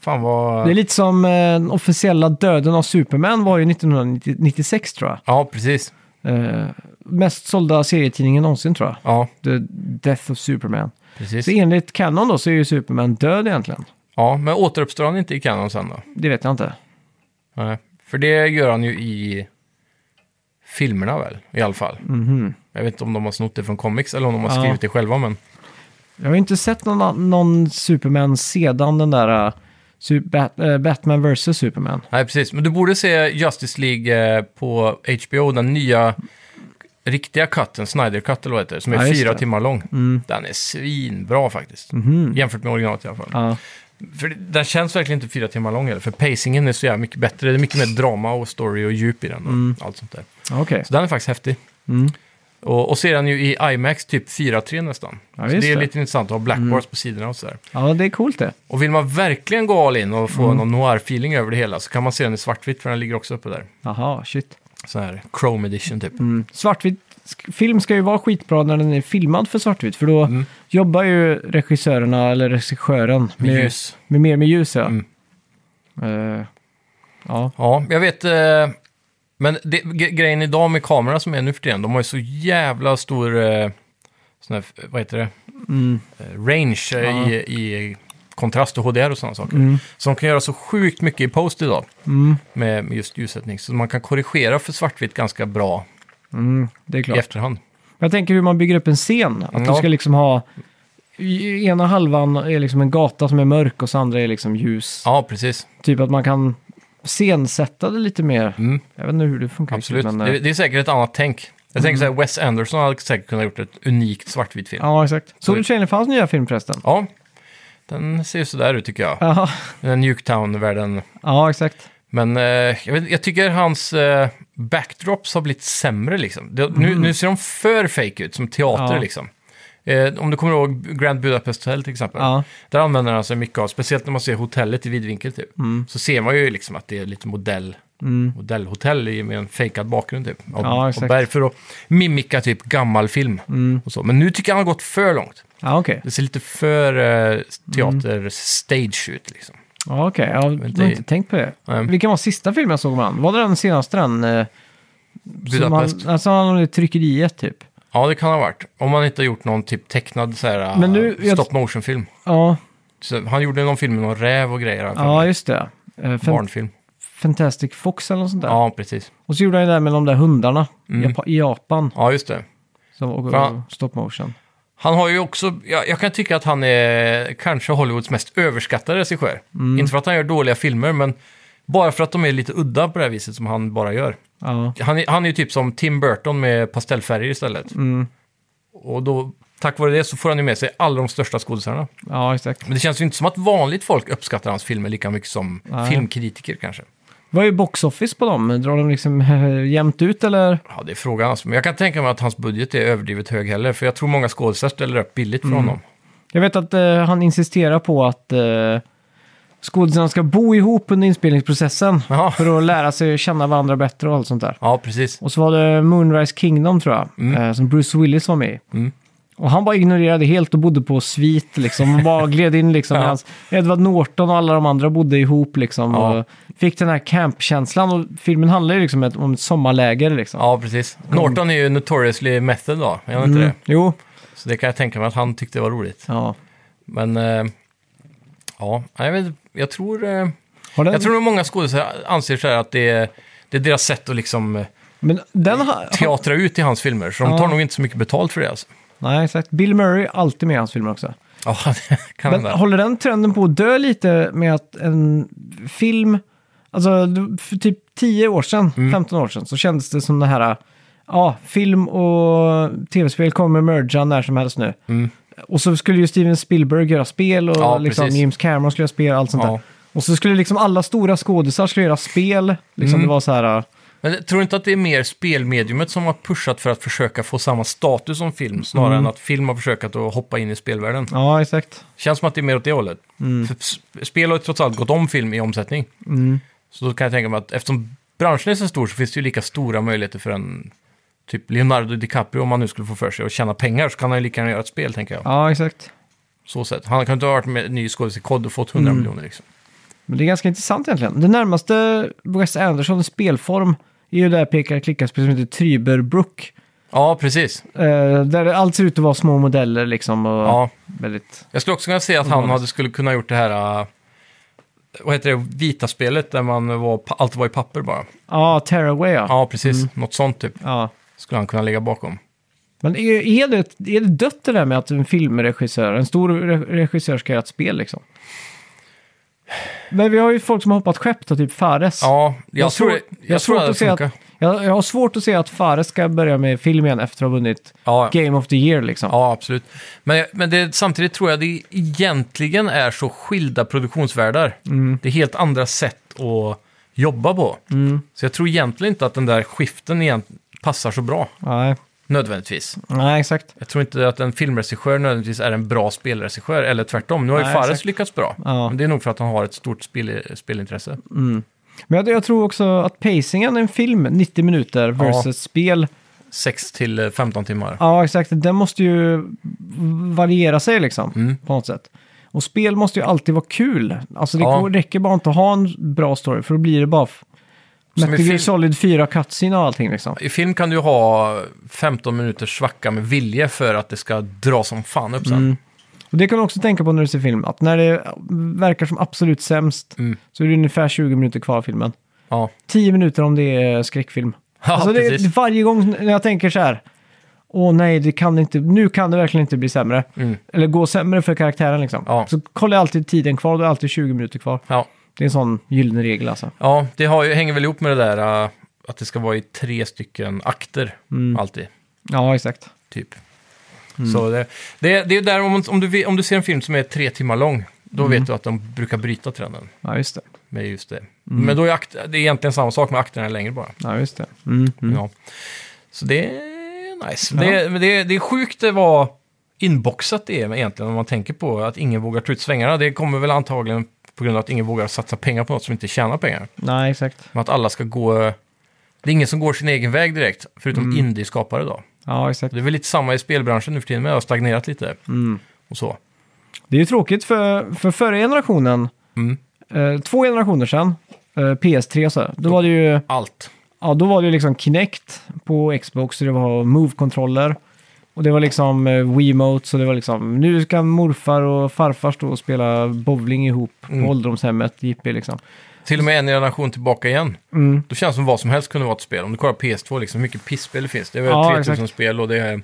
Fan vad...
Det är lite som eh, den officiella döden av Superman var ju 1996 tror jag.
Ja, precis.
Eh, mest sålda serietidningen någonsin tror jag.
Ja,
The Death of Superman.
precis.
Så enligt Canon då så är ju Superman död egentligen.
Ja, men återuppstår han inte i Canon sen då?
Det vet jag inte.
Nej. För det gör han ju i filmerna väl, i alla fall.
Mhm.
Jag vet inte om de har snott det från comics eller om de har
Ja.
skrivit det själva, men...
Jag har ju inte sett någon, någon Superman sedan den där Su- Bat- eh, Batman vs Superman.
Nej, precis. Men du borde se Justice League eh, på HBO, den nya riktiga cutten, Snyder Cut eller vad heter, som är
Ja,
fyra
det. Mm.
timmar lång. Den är svinbra faktiskt. Jämfört med originalet i alla fall.
Ja.
För den känns verkligen inte fyra timmar lång heller, för pacingen är så jävla mycket bättre. Det är mycket mer drama och story och djup i den och allt sånt där.
Okej.
Så den är faktiskt häftig.
Mm.
Och, och ser den ju i IMAX typ 4.3 nästan.
Ja,
så det är
det.
lite intressant att ha black bars på sidorna och sådär.
Ja, det är coolt det.
Och vill man verkligen gå all in och få
Mm.
någon noir-feeling över det hela så kan man se den i svartvitt för den ligger också uppe där.
Jaha, shit.
Så här Chrome edition typ.
Mm. Svartvit sk- film ska ju vara skitbra när den är filmad för svartvitt. För då
Mm.
jobbar ju regissörerna, eller regissören,
Med ljus.
med mer med ljus. Ja.
Mm.
Eh, ja.
Ja, jag vet. Eh, men det, grejen idag med kamerorna som är nu för tiden, de har ju så jävla stor, eh, sån här, vad heter det,
Mm.
eh, range eh,
Ja.
i, i kontrast och HDR och sådana saker.
Mm.
Så de kan göra så sjukt mycket i post idag
Mm.
med, just ljussättning. Så man kan korrigera för svartvitt ganska bra
Mm. Det är
i
klart.
efterhand.
Jag tänker hur man bygger upp en scen. Att du
Ja.
ska liksom ha... i- Ena halvan är liksom en gata som är mörk och så andra är liksom ljus.
Ja, precis.
Typ att man kan scensätta det lite mer.
Mm,
Jag vet inte hur det funkar.
absolut.
Men, eh,
det, det är säkert ett annat tänk. Jag tänker så här, Wes Anderson hade säkert kunnat gjort ett unikt svartvitt film.
ja, exakt. Såg du trailern för hans nya film förresten?
Ja, den ser ju sådär ut tycker jag.
Ja,
Den Nuketown-världen.
ja exakt.
Men eh, jag, vet, jag tycker hans eh, backdrops har blivit sämre liksom. Det, nu, nu ser de för fake ut, som teater
Ja.
liksom. Eh, om du kommer ihåg Grand Budapest Hotel till exempel.
Ja.
Där använder han sig mycket av, speciellt när man ser hotellet i vidvinkel typ.
Mm.
Så ser man ju liksom att det är lite modell, modellhotell i- med en fejkad bakgrund typ. Av,
Ja,
av
exakt.
berg för att mimika typ gammal film. Och så. Men nu tycker jag han har gått för långt.
Ja, okej.
Det ser lite för eh, teater-stage ut liksom.
Ja, okej. Jag har
det-
inte tänkt på det.
Nej.
Vilken var sista filmen jag såg med han? Var det den senaste den? eh,
Budapest.
alltså han hade tryckeriet typ.
Ja, det kan ha varit. Om man inte har gjort någon typ tecknad så här,
Men nu- jag-
stop motion-film.
Ja,
Så han gjorde någon film med någon räv och grejer. har jag för
ja
mig.
just det. Eh, Fan-
Barnfilm.
Fantastic Fox eller något sånt där.
Ja, precis.
Och så gjorde han ju det där med de där hundarna
Mm.
Japa- i Japan.
Ja, just det.
Som var
Fan.
stop motion.
Han har ju också, jag, jag kan tycka att han är kanske Hollywoods mest överskattade regissör.
Mm.
Inte för att han gör dåliga filmer, men bara för att de är lite udda på det här viset som han bara gör.
Ja.
Han, är- han är ju typ som Tim Burton med pastellfärger istället.
Mm.
Och då, tack vare det så får han ju med sig alla de största skådisarna.
ja, exakt.
Men det känns ju inte som att vanligt folk uppskattar hans filmer lika mycket som
Nej.
filmkritiker kanske.
Vad är box office på dem? Drar de liksom eh, jämnt ut eller?
Ja, det är frågan. Alltså. Men jag kan tänka mig att hans budget är överdrivet hög heller, för jag tror många skådespelare ställer upp billigt för
Mm.
honom.
Jag vet att eh, han insisterar på att eh, skådespelarna ska bo ihop under inspelningsprocessen.
Jaha.
För att lära sig känna varandra bättre och allt sånt där.
Ja, precis.
Och så var det Moonrise Kingdom tror jag,
Mm.
eh, som Bruce Willis var med i.
Mm.
Och han bara ignorerade helt och bodde på svit liksom. Och bara gled in liksom.
Ja.
medans Edward Norton och alla de andra bodde ihop liksom.
Ja.
Och fick den här campkänslan. Och filmen handlar ju liksom ett- om ett sommarläger liksom.
Ja, precis. Norton är ju notoriously method då, är han inte
Mm.
det?
Jo,
Så det kan jag tänka mig att han tyckte var roligt.
ja.
Men, eh, ja, jag, vet, jag tror... Eh,
den,
jag tror nog många skådespelare anser så här att det är, det är deras sätt att liksom eh,
men den har...
teatra ut i hans filmer. Så de
Ja.
tar nog inte så mycket betalt för det alltså.
Nej, exakt. Bill Murray är alltid med i hans filmer också.
Ja, det kan hända.
håller den trenden på att dö lite med att en film, alltså för typ 10 år sedan,
Mm.
15 år sedan, så kändes det som det här, ja, film och tv-spel kommer merga när som helst nu.
Mm.
Och så skulle ju Steven Spielberg göra spel och
Ja,
liksom
precis.
James Cameron skulle göra spel och allt sånt
Ja.
där. Och så skulle liksom alla stora skådisar skulle göra spel. Liksom
Mm.
det var så här,
Men jag tror inte att det är mer spelmediumet som har pushat för att försöka få samma status som film, snarare
Mm.
än att film har försökt att hoppa in i spelvärlden.
ja exakt.
Känns som att det är mer åt det hållet. S- spel har ju trots allt gått om film i omsättning.
Mm.
Så då kan jag tänka mig att eftersom branschen är så stor så finns det ju lika stora möjligheter för en typ Leonardo DiCaprio, om han nu skulle få för sig att tjäna pengar, så kan han ju lika gärna göra ett spel, tänker jag.
Ja, exakt.
Så sätt. Han kan inte ha varit med ny skådis i kod och fått 100
Mm.
miljoner liksom.
Men det är ganska intressant egentligen. Det närmaste Wes Anderson spelform är ju det här pekar klicka-spel som heter Tryberbrook.
Ja, precis.
Eh, där allt ser ut att vara små modeller liksom. Och
Ja.
väldigt...
Jag skulle också kunna se att han hade, skulle kunna gjort det här, äh, vad heter det, vita spelet där man var, allt var i papper bara.
Ja, Tearaway ja.
Ja, precis. Något sånt typ
ja.
Skulle han kunna ligga bakom.
Men är, är, det, är det dött det där med att en filmregissör, en stor re- regissör ska göra ett spel liksom? Men vi har ju folk som har hoppat skepp då, typ Fares.
Ja, jag,
Jag
tror, det-
jag
jag tror
svårt
det
att Jag, jag har svårt att se att Fares ska börja med film igen efter att ha vunnit
Ja,
Game of the Year liksom.
ja, absolut. Men, men det, samtidigt tror jag det egentligen är så skilda produktionsvärldar.
Mm.
Det är helt andra sätt att jobba på. Så jag tror egentligen inte att den där skiften egent- passar så bra,
Nej.
nödvändigtvis.
Nej, exakt.
Jag tror inte att en filmregissör nödvändigtvis är en bra spelregissör, eller tvärtom. Nu har ju
Nej,
Fares
exakt.
lyckats bra.
Ja.
Men det är nog för att han har ett stort spel, spelintresse.
Men jag, jag tror också att pacingen i en film, 90 minuter versus spel,
6 till eh, 15 timmar.
ja exakt, den måste ju variera sig liksom
Mm.
på något sätt. Och spel måste ju alltid vara kul. Alltså det
Ja.
räcker bara inte att ha en bra story, för då blir det bara Metal Gear
film-
Solid 4 cutscene och allting liksom.
I film kan du ha 15 minuters svacka med vilje för att det ska dra som fan upp sen.
Mm. Och det kan du också tänka på när du ser film, att när det verkar som absolut sämst
Mm.
så är det ungefär 20 minuter kvar av filmen.
Ja,
10 minuter om det är skräckfilm.
ja
alltså det,
precis.
varje gång när jag tänker så här, åh nej, det kan inte, nu kan det verkligen inte bli sämre.
Mm.
Eller gå sämre för karaktären liksom.
Ja.
Så kollar jag alltid tiden kvar, då är det alltid 20 minuter kvar.
Ja.
Det är en sån gyllene regel alltså.
ja, det har ju, hänger väl ihop med det där äh, att det ska vara i tre stycken akter
Mm.
alltid,
Ja, exakt.
typ.
Mm.
Så det, det, det är där om, om, du, om du ser en film som är tre timmar lång, då
Mm.
vet du att de brukar bryta trenden
Ja, just det.
med just det.
Mm.
Men då är akt, det är egentligen samma sak med akterna är längre bara.
Ja, just det. Mm, mm.
Ja. Så det är nice.
Ja.
Det, men det, det är sjukt det var inboxat det är egentligen om man tänker på att ingen vågar ta ut svängarna. Det kommer väl antagligen på grund av att ingen vågar satsa pengar på något som inte tjänar pengar.
Nej, exakt.
Men att alla ska gå... Det är ingen som går sin egen väg direkt, förutom
Mm.
indie-skapare då.
Ja, exakt.
Det är väl lite samma i spelbranschen nu för tiden med, det har stagnerat lite.
Mm.
Och så.
Det är ju tråkigt för, för förra generationen,
Mm.
eh, två generationer sedan, eh, PS3 så, här, då var det ju
Allt.
ja, då var det ju liksom Kinect på Xbox, och det var Move-kontroller. Och det var liksom eh, Wiimote, så det var liksom nu ska morfar och farfar stå och spela bowling ihop
Mm.
på ålderdomshemmet, JP liksom.
Till och med en generation tillbaka igen.
Mm.
Då känns det som vad som helst kunde vara ett spel. Om du kollar PS2, liksom, hur mycket pissspel det finns. Det är väl
Ja,
3000
exakt.
spel och det är...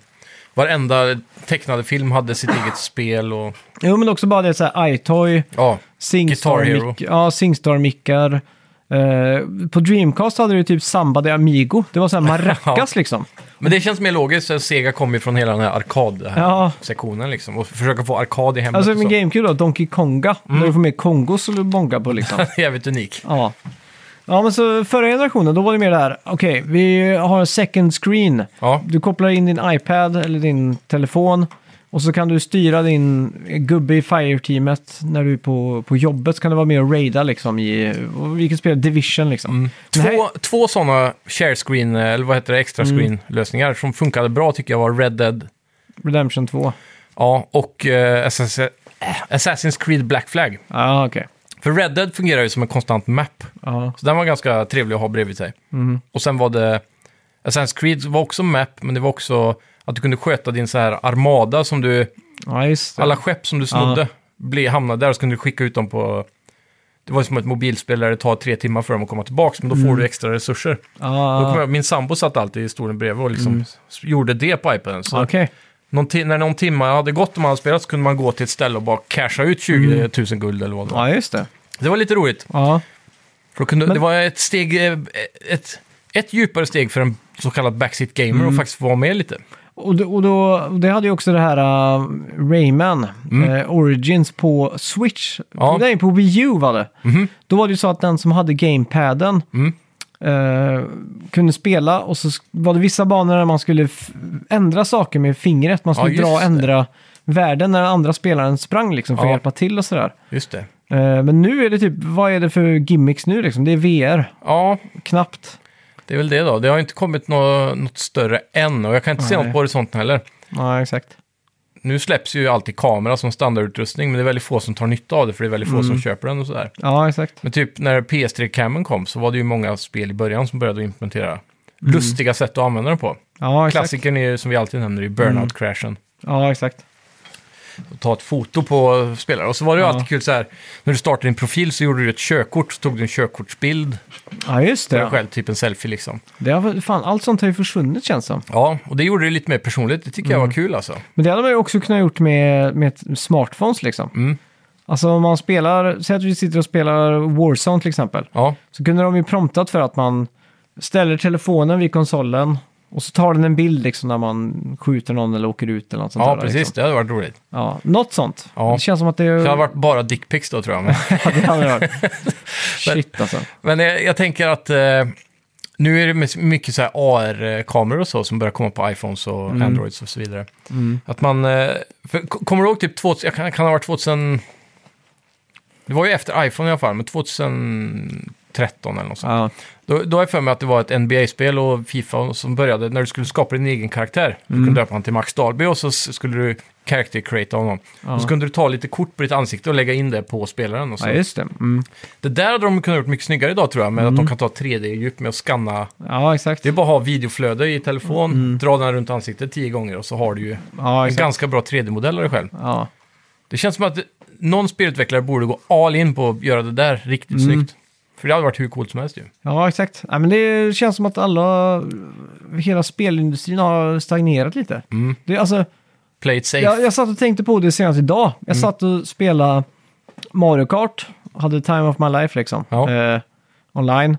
Varenda tecknade film hade sitt eget spel och...
Jo, men också bara det så här iToy,
Ja,
Singstar,
Hero.
ja, Singstar-mickar. Eh, på Dreamcast hade du typ Samba de Amigo. Det var så här maracas liksom.
Men det känns mer logiskt. Sega kom ju från hela den här arkad-sektionen liksom. Och försöka få arkad i hemmet
Alltså
och
med
så.
GameCube då, Donkey Konga.
Mm.
När du får med kongos och bonga på liksom.
Jävligt unik.
ja. Ja, men så förra generationen, då var det mer där, okej, vi har en second screen.
Ja,
Du kopplar in din iPad eller din telefon och så kan du styra din gubbe i Fire-teamet när du är på, på jobbet. Så kan du vara med och raida liksom i, och vi kan spela Division liksom.
Mm.
Men här-
Två, två sådana share screen, eller vad heter det, extra
Mm.
screen-lösningar som funkade bra tycker jag var Red Dead
Redemption 2.
ja, och eh, eh, Assassin's Creed Black Flag.
Ja, okej.
För Red Dead fungerar ju som en konstant map.
Ja.
Så den var ganska trevlig att ha bredvid sig.
Mhm.
Och sen var det... Assassin's Creed var också map, men det var också att du kunde sköta din så här armada som du...
ja, just det.
Alla skepp som du snodde blev, hamnade där och så kunde du skicka ut dem på... Det var som ett mobilspel där det tar tre timmar för dem att komma tillbaka, men då får
Mm.
du extra resurser. Då kommer
Ja,
jag, min sambo satt alltid i stolen bredvid och liksom s- gjorde det på iPaden. Så
okej.
någon när någon timme hade gått och man hade spelat så kunde man gå till ett ställe och bara casha ut 20 000 guld eller vad det var.
Ja, just det.
Det var lite roligt.
Ja,
För då kunde,
Men-
Det var ett steg, eh, ett, ett djupare steg för en så kallad backseat gamer
Mm.
att faktiskt vara med lite.
Och, då, och då, det hade ju också det här uh, Rayman eh, Origins på Switch.
Mm. Ja.
Nej, på Wii U var det.
Mhm.
Då var det ju så att den som hade gamepaden
Mm.
eh, kunde spela och så sk- var det vissa banor där man skulle f- ändra saker med fingret. Man skulle
Ja,
dra och
just
ändra värden när den andra spelaren sprang liksom för att
Ja.
hjälpa till och sådär.
Just det.
Eh, men nu är det typ, vad är det för gimmicks nu liksom? Det är VR,
Ja,
knappt.
Det är väl det då. Det har inte kommit nå, något större än och jag kan inte se
Nej.
något på horisonten heller.
Ja, exakt.
Nu släpps ju alltid kamera som standardutrustning, men det är väldigt få som tar nytta av det, för det är väldigt få
Mm.
som köper den och sådär.
Ja, exakt.
Men typ när PS3-camen kom så var det ju många spel i början som började implementera lustiga sätt att använda den på.
Ja, exakt.
Klassikern är ju, som vi alltid nämner, i Burnout-crashen.
Ja, exakt.
Och ta ett foto på spelare. Och så var det ju
Ja.
alltid kul så här, när du startade din profil så gjorde du ett körkort, så tog du en körkortsbild
Ja, just
på dig
det.
själv, typ en selfie liksom.
det har, fan, allt sånt har ju försvunnit känns som.
Ja, och det gjorde det lite mer personligt. Det tycker jag
Mm.
var kul alltså.
Men det hade man ju också kunnat gjort med, med ett smartphones liksom.
Mm.
Alltså om man spelar, säg att vi sitter och spelar Warzone till exempel.
Ja,
Så kunde de ju promptat för att man ställer telefonen vid konsolen och så tar den en bild liksom när man skjuter någon eller åker ut eller något sånt
ja
där.
precis.
Liksom.
Det hade varit roligt.
Ja, något sånt.
Ja.
Det känns som att det...
Det hade varit bara dickpics då tror jag. Men,
Ja, det hade varit. Shit alltså.
men jag, jag tänker att eh, nu är det my- mycket så här AR-kameror och så som börjar komma på iPhones och
Mm.
Androids och så vidare. Att man... eh, För, kommer du ihåg typ 2000, jag kan, kan ha varit 2000... Det var ju efter iPhone i alla fall, men 2013 eller något sånt.
Ja,
Då, då har jag för mig att det var ett NBA-spel och Fifa som började när du skulle skapa din egen karaktär. Du
Mm.
kunde döpa honom till Max Dalby och så skulle du character create honom.
Ja.
Och så kunde du ta lite kort på ditt ansikte och lägga in det på spelaren. Och så.
ja just det. Mm.
Det där hade de kunnat gjort mycket snyggare idag tror jag, med att de kan ta 3D-djup med att scanna.
Ja, exakt.
Det är bara att ha videoflöde i telefon, dra den runt ansiktet tio gånger och så har du ju
Ja,
en ganska bra 3D-modell av dig själv.
Ja.
Det känns som att någon spelutvecklare borde gå all in på att göra det där riktigt
Mm.
snyggt. För det hade varit hur coolt som helst ju.
ja, exakt. Ja, men det känns som att alla, hela spelindustrin har stagnerat lite.
Mm.
Det, alltså,
Play it safe.
jag, jag satt och tänkte på det senast idag. Jag
Mm.
satt och spelade Mario Kart, hade time of my life liksom,
Ja.
eh, online.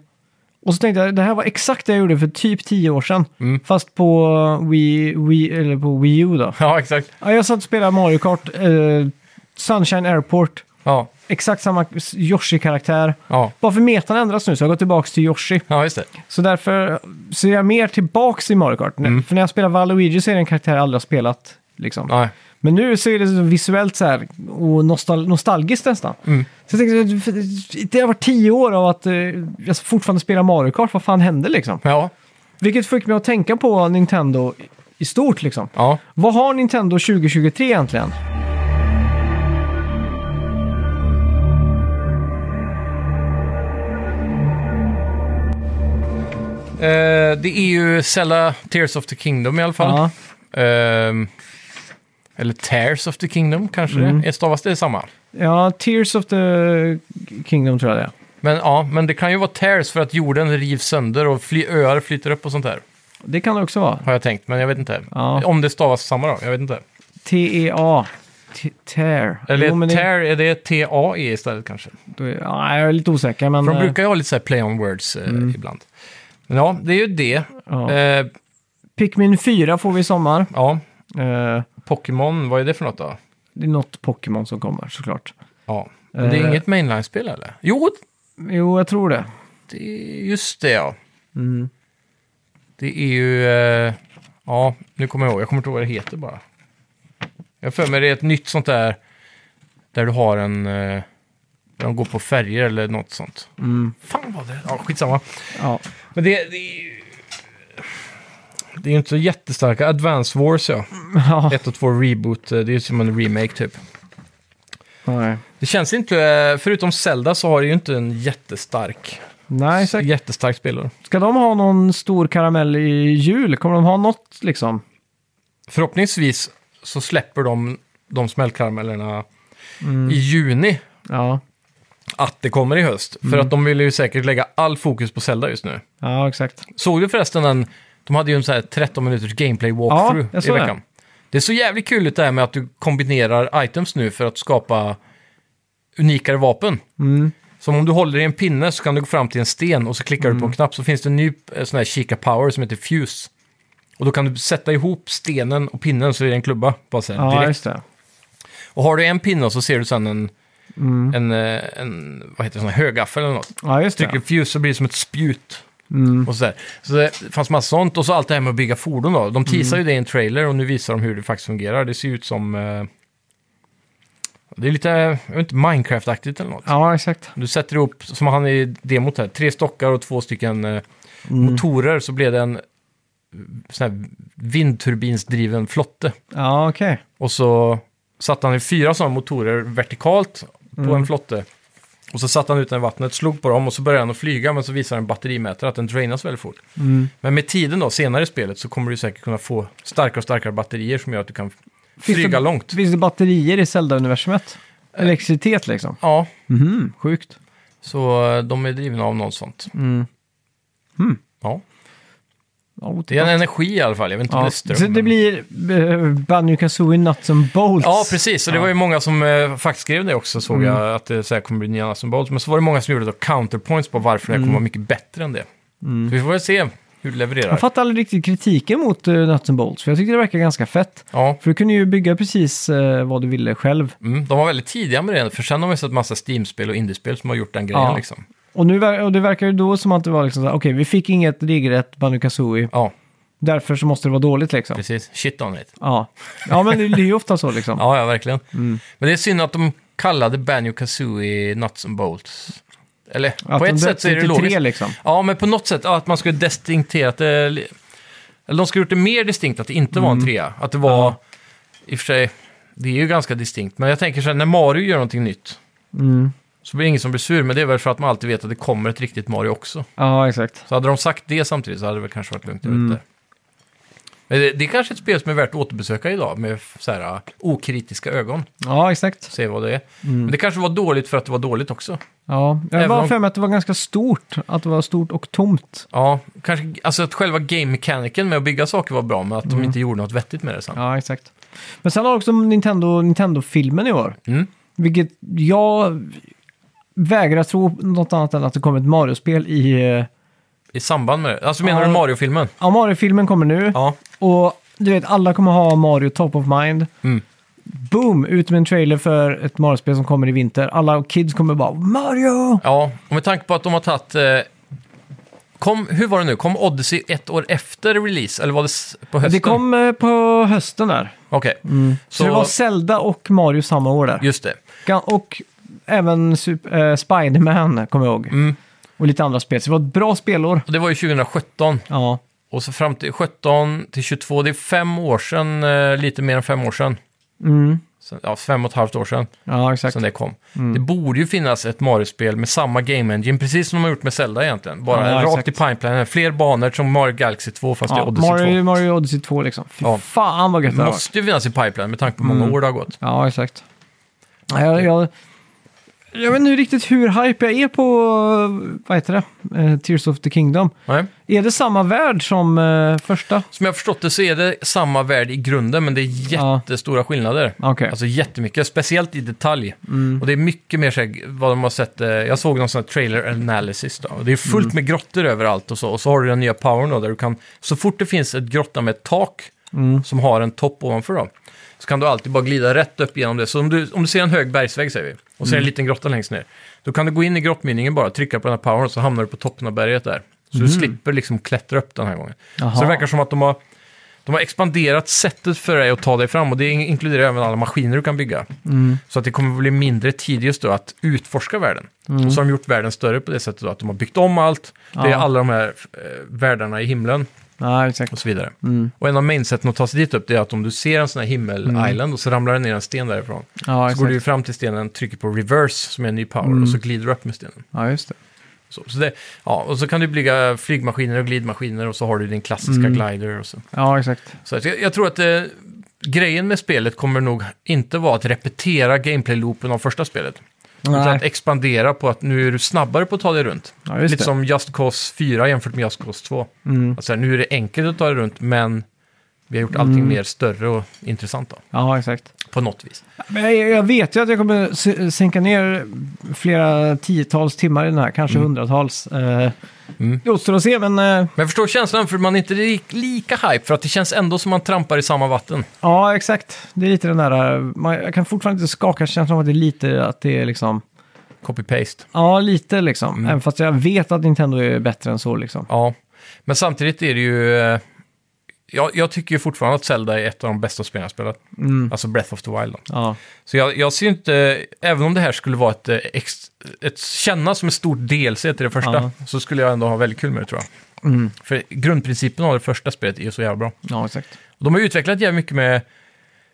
Och så tänkte jag, det här var exakt det jag gjorde för typ tio år sedan.
Mm.
Fast på Wii, Wii, eller på Wii U då.
Ja, exakt.
Ja, jag satt och spelade Mario Kart, eh, Sunshine Airport,
Ja,
exakt samma Yoshi-karaktär.
ja.
Bara för metan ändras nu så jag går tillbaka till Yoshi.
ja just det.
Så därför ser jag mer tillbaks i Mario Kart.
Mm.
För när jag spelar Waluigi så är det en karaktär jag aldrig har spelat Liksom.
Nej.
Men nu så är det så visuellt så här och nostal nostalgiskt nästan.
Mm.
Så jag tänkte, det har varit tio år av att eh, jag fortfarande spelar Mario Kart. Vad fan hände liksom?
Ja.
Vilket fick mig att tänka på Nintendo i stort liksom.
Ja.
Vad har Nintendo 2023 egentligen?
Eh, det är ju Zelda Tears of the Kingdom i alla fall.
Ja,
Ehm, eller Tears of the Kingdom kanske
Mm.
det är. Stavas det samma?
ja, Tears of the Kingdom tror jag det är.
Men ja, men det kan ju vara Tears för att jorden rivs sönder och fly, öar flyter upp och sånt där.
Det kan det också vara.
Har jag tänkt, men jag vet inte.
Ja.
Om det stavas samma då, jag vet inte.
T-E-A. Tear.
Eller
Jo, men det-
tear, är det T-A-E istället kanske?
är- Ja, jag är lite osäker, men...
För de
eh,
brukar ju ha lite så här play on words eh, ibland. Ja, det är ju det.
ja.
Eh,
Pikmin 4 får vi i sommar.
ja,
Eh,
Pokémon, vad är det för något då?
det är något Pokémon som kommer såklart.
Ja, men det är
Eh.
inget mainline-spel eller? Jo,
Jo, jag tror det.
det just det ja.
Mm.
Det är ju... Eh, ja, nu kommer jag ihåg. Jag kommer inte ihåg vad det heter bara. Jag har för mig det är ett nytt sånt där... Där du har en... Eh, där de går på färger eller något sånt.
Mm.
Fan vad det... Ja, skitsamma.
Ja.
Men det, det. Det är ju inte så jättestarka. Advance Wars ja.
ja.
1 och 2 reboot. eh, Det är ju som en remake typ.
Nej.
Det känns inte... eh, Förutom Zelda så har det ju inte en jättestark...
Nej, säkert.
Jättestark spelare.
Ska de ha någon stor karamell i jul? Kommer de ha något liksom?
Förhoppningsvis så släpper de de smällkaramellerna
Mm.
i juni.
Ja,
att det kommer i höst. För att de vill ju säkert lägga all fokus på Zelda just nu.
ja exakt.
Såg du förresten den? De hade ju en sån här 13 minuters gameplay walkthrough
Ja, jag
i
såg det.
veckan. Det är så jävligt kul ut det här med att du kombinerar items nu för att skapa unikare vapen.
Mm.
Som om du håller i en pinne så kan du gå fram till en sten och så klickar du
Mm.
på en knapp så finns det en ny eh, sån här kika power som heter Fuse. Och då kan du sätta ihop stenen och pinnen så är det en klubba. Bara så här,
Ja,
direkt.
just det.
Och har du en pinne så ser du sen en,
Mm.
en, eh, en vad heter det, sån här högaffel eller något.
Ja, just
Trycker
det.
fuse så blir det som ett spjut.
Mm.
Och så, där. så det fanns massa sånt. Och så allt det här med att bygga fordon då. De teasar
Mm.
ju det i en trailer och nu visar de hur det faktiskt fungerar. Det ser ut som... Eh, det är lite, jag vet inte, Minecraft-aktigt eller något.
Ja, exakt.
Du sätter ihop, som han i demot här, tre stockar och två stycken eh,
Mm.
motorer så blev det en eh, sån här vindturbinsdriven flotte.
Ja, okej.
Och så satte han i fyra sådana motorer vertikalt på
Mm.
en flotte. Och så satte han ut den i vattnet, slog på dem och så började han att flyga men så visar en batterimätare att den drainas väldigt fort.
Mm.
Men med tiden då, senare i spelet, så kommer du säkert kunna få starkare och starkare batterier som gör att du kan flyga
det,
långt.
Finns det batterier i Zelda-universumet? Elektricitet liksom?
Ja,
Mhm, sjukt.
så eh, de är drivna av något sånt.
Mm.
Ja,
Ja,
det är en energi i alla fall, jag vet inte om det är ström.
Så det
men-
blir uh, Banjo Kazooie Nuts and Bolts?
Ja, precis. Och det
Ja.
var ju många som eh, faktiskt skrev det också, såg
Mm.
jag, att det så här kommer bli nya Nuts and Bolts. Men så var det många som gjorde då counterpoints på varför det
Mm.
kommer vara mycket bättre än det. Så vi får väl se hur det levererar.
Jag fattar aldrig riktigt kritiken mot uh, Nuts and Bolts, för jag tyckte det verkar ganska fett.
Ja,
För du kunde ju bygga precis eh, vad du ville själv.
mm, de var väldigt tidiga med det, för sen har vi sett massa Steam-spel och indiespel som har gjort den grejen
Ja.
liksom.
Och, nu, ver- och det verkar ju då som att det var liksom så här, okej, vi fick inget regelrätt Banjo Kazooie,
Ja,
därför så måste det vara dåligt liksom.
precis. Shit on it.
Ja. ja, men det, det är ju ofta så liksom.
Ja, ja, verkligen.
Mm.
Men det är synd att de kallade Banjo Kazooie Nuts and Bolts. Eller
Att
på
de
ett sätt
döpte
så är det
till
logiskt.
tre liksom.
Ja, men på något sätt ja, att man skulle distinkterat det. Eller de skulle gjort det mer distinkt att det inte var en trea. Att det var,
Mm.
I och för sig, det är ju ganska distinkt. Men jag tänker så här, när Mario gör någonting nytt
Mm.
Så blir det ingen som blir sur. Men det är väl för att man alltid vet att det kommer ett riktigt Mario också.
Ja, exakt.
Så hade de sagt det samtidigt så hade det väl kanske varit lugnt. Jag vet
Mm.
inte. Men det, det är kanske ett spel som är värt att återbesöka idag med så här uh, okritiska ögon.
Ja, exakt.
Se vad det är.
Mm.
Men det kanske var dåligt för att det var dåligt också.
Ja, jag
Även om-
för mig att det var ganska stort. Att det var stort och tomt.
Ja, kanske, alltså att själva game-mekaniken med att bygga saker var bra, men att
Mm.
de inte gjorde något vettigt med det sen.
Ja, exakt. Men sen har också Nintendo, Nintendo-filmen i år.
Mm.
Vilket jag vägrar tro något annat än att det kommer ett Mario-spel i... eh,
I samband med det. Alltså menar
Ja.
du Mario-filmen?
Ja, Mario-filmen kommer nu.
Ja.
Och du vet, alla kommer ha Mario top of mind.
Mm.
Boom! Ut med en trailer för ett Mario-spel som kommer i vinter. Alla kids kommer bara Mario!
Ja, och med tanke på att de har tagit eh, Kom, hur var det nu? Kom Odyssey ett år efter release? Eller var det s- på hösten?
Det kom eh, på hösten där.
Okej,
Så, det var Zelda och Mario samma år där.
just det.
Ga- Och även Sup- eh, Spider-Man, kommer jag ihåg.
Mm.
Och lite andra spel. Så det var ett bra spelår.
Och det var ju 2017.
Ja,
Och så fram till 17 till 22, det är fem år sedan, eh, lite mer än fem år sedan.
mm.
Så, ja, fem och ett halvt år sedan
ja exakt.
sedan det kom.
Mm.
Det borde ju finnas ett Mario-spel med samma game engine, precis som de har gjort med Zelda egentligen. Bara
Ja,
rakt
exakt.
i pipeline, fler banor som Mario Galaxy 2 fast det är
Ja,
Odyssey
Mario,
2.
Mario Odyssey 2 liksom. Fy
Ja.
fan vad gött
Det
det
måste ju finnas i pipeline med tanke på hur många
Mm.
år det har gått.
Ja, exakt. Ja, Jag, jag, jag vet inte riktigt hur hype jag är på, vad heter det, Eh, Tears of the Kingdom.
Nej.
Är det samma värld som eh, första?
Som jag har förstått det så är det samma värld i grunden, men det är
Ja.
jättestora skillnader.
Okej.
Alltså jättemycket, speciellt i detalj.
Mm.
Och det är mycket mer så här, vad de har sett. eh, Jag såg någon sån här trailer analysis då. Och det är fullt
Mm.
med grottor överallt och så. Och så har du den nya powern då, där du kan, så fort det finns ett grotta med ett tak
Mm.
som har en topp ovanför då, så kan du alltid bara glida rätt upp genom det. Så om du, om du ser en hög bergsvägg säger vi, och det en
Mm.
liten grotta längst ner, då kan du gå in i grottmynningen bara, trycka på den här powern och så hamnar du på toppen av berget där. Så du slipper liksom klättra upp den här gången.
Mm. Jaha.
Så det verkar som att de har, de har expanderat sättet för dig att ta dig fram och det inkluderar även alla maskiner du kan bygga.
Mm.
Så att det kommer bli mindre tid just då att utforska världen. Och så har de gjort världen större på det sättet då, att de har byggt om allt. Det är
Ja.
alla de här eh, världarna i himlen
Ja, exakt.
och så vidare.
Mm.
Och en av mainsätten att ta sig dit upp det är att om du ser en sån här himmel-island och så ramlar det ner en sten därifrån.
Ja,
Så går du fram till stenen, trycker på reverse som är en ny power och så glider du upp med stenen.
Ja, just det.
Så, så det, ja, och så kan du bygga flygmaskiner och glidmaskiner och så har du din klassiska glider och så.
Ja, exakt.
Så jag, jag tror att eh, grejen med spelet kommer nog inte vara att repetera gameplay-loopen av första spelet. Utan att expandera på att nu är du snabbare på att ta dig runt.
Ja,
Lite
det.
som Just Cause 4 jämfört med Just Cause 2.
Mm.
Alltså, nu är det enkelt att ta dig runt, men vi har gjort allting mer större och intressant då,
Ja, exakt.
på något vis.
Men jag, jag vet ju att jag kommer sänka ner flera tiotals timmar i den här, kanske hundratals. Eh,
Mm.
Det återstår att se, men eh,
Men jag förstår känslan, för man är inte li- lika hype, för att det känns ändå som man trampar i samma vatten.
ja, exakt. Det är lite den där, eh, man, jag kan fortfarande inte skaka känslan av att det är lite, att det är liksom,
Copy-paste.
ja, lite liksom.
Mm.
Även fast jag vet att Nintendo är bättre än så liksom.
Ja, men samtidigt är det ju... Jag, jag tycker ju fortfarande att Zelda är ett av de bästa spelen jag spelat.
Mm.
Alltså Breath of the Wild. Då.
Ja,
Så jag, jag ser inte, även om det här skulle vara ett, eh, ex, ett kännas som ett stort DLC till det första,
Ja.
så skulle jag ändå ha väldigt kul med det tror jag.
mm.
För grundprincipen av det första spelet är ju så jävla bra.
ja exakt.
Och de har utvecklat jävligt mycket med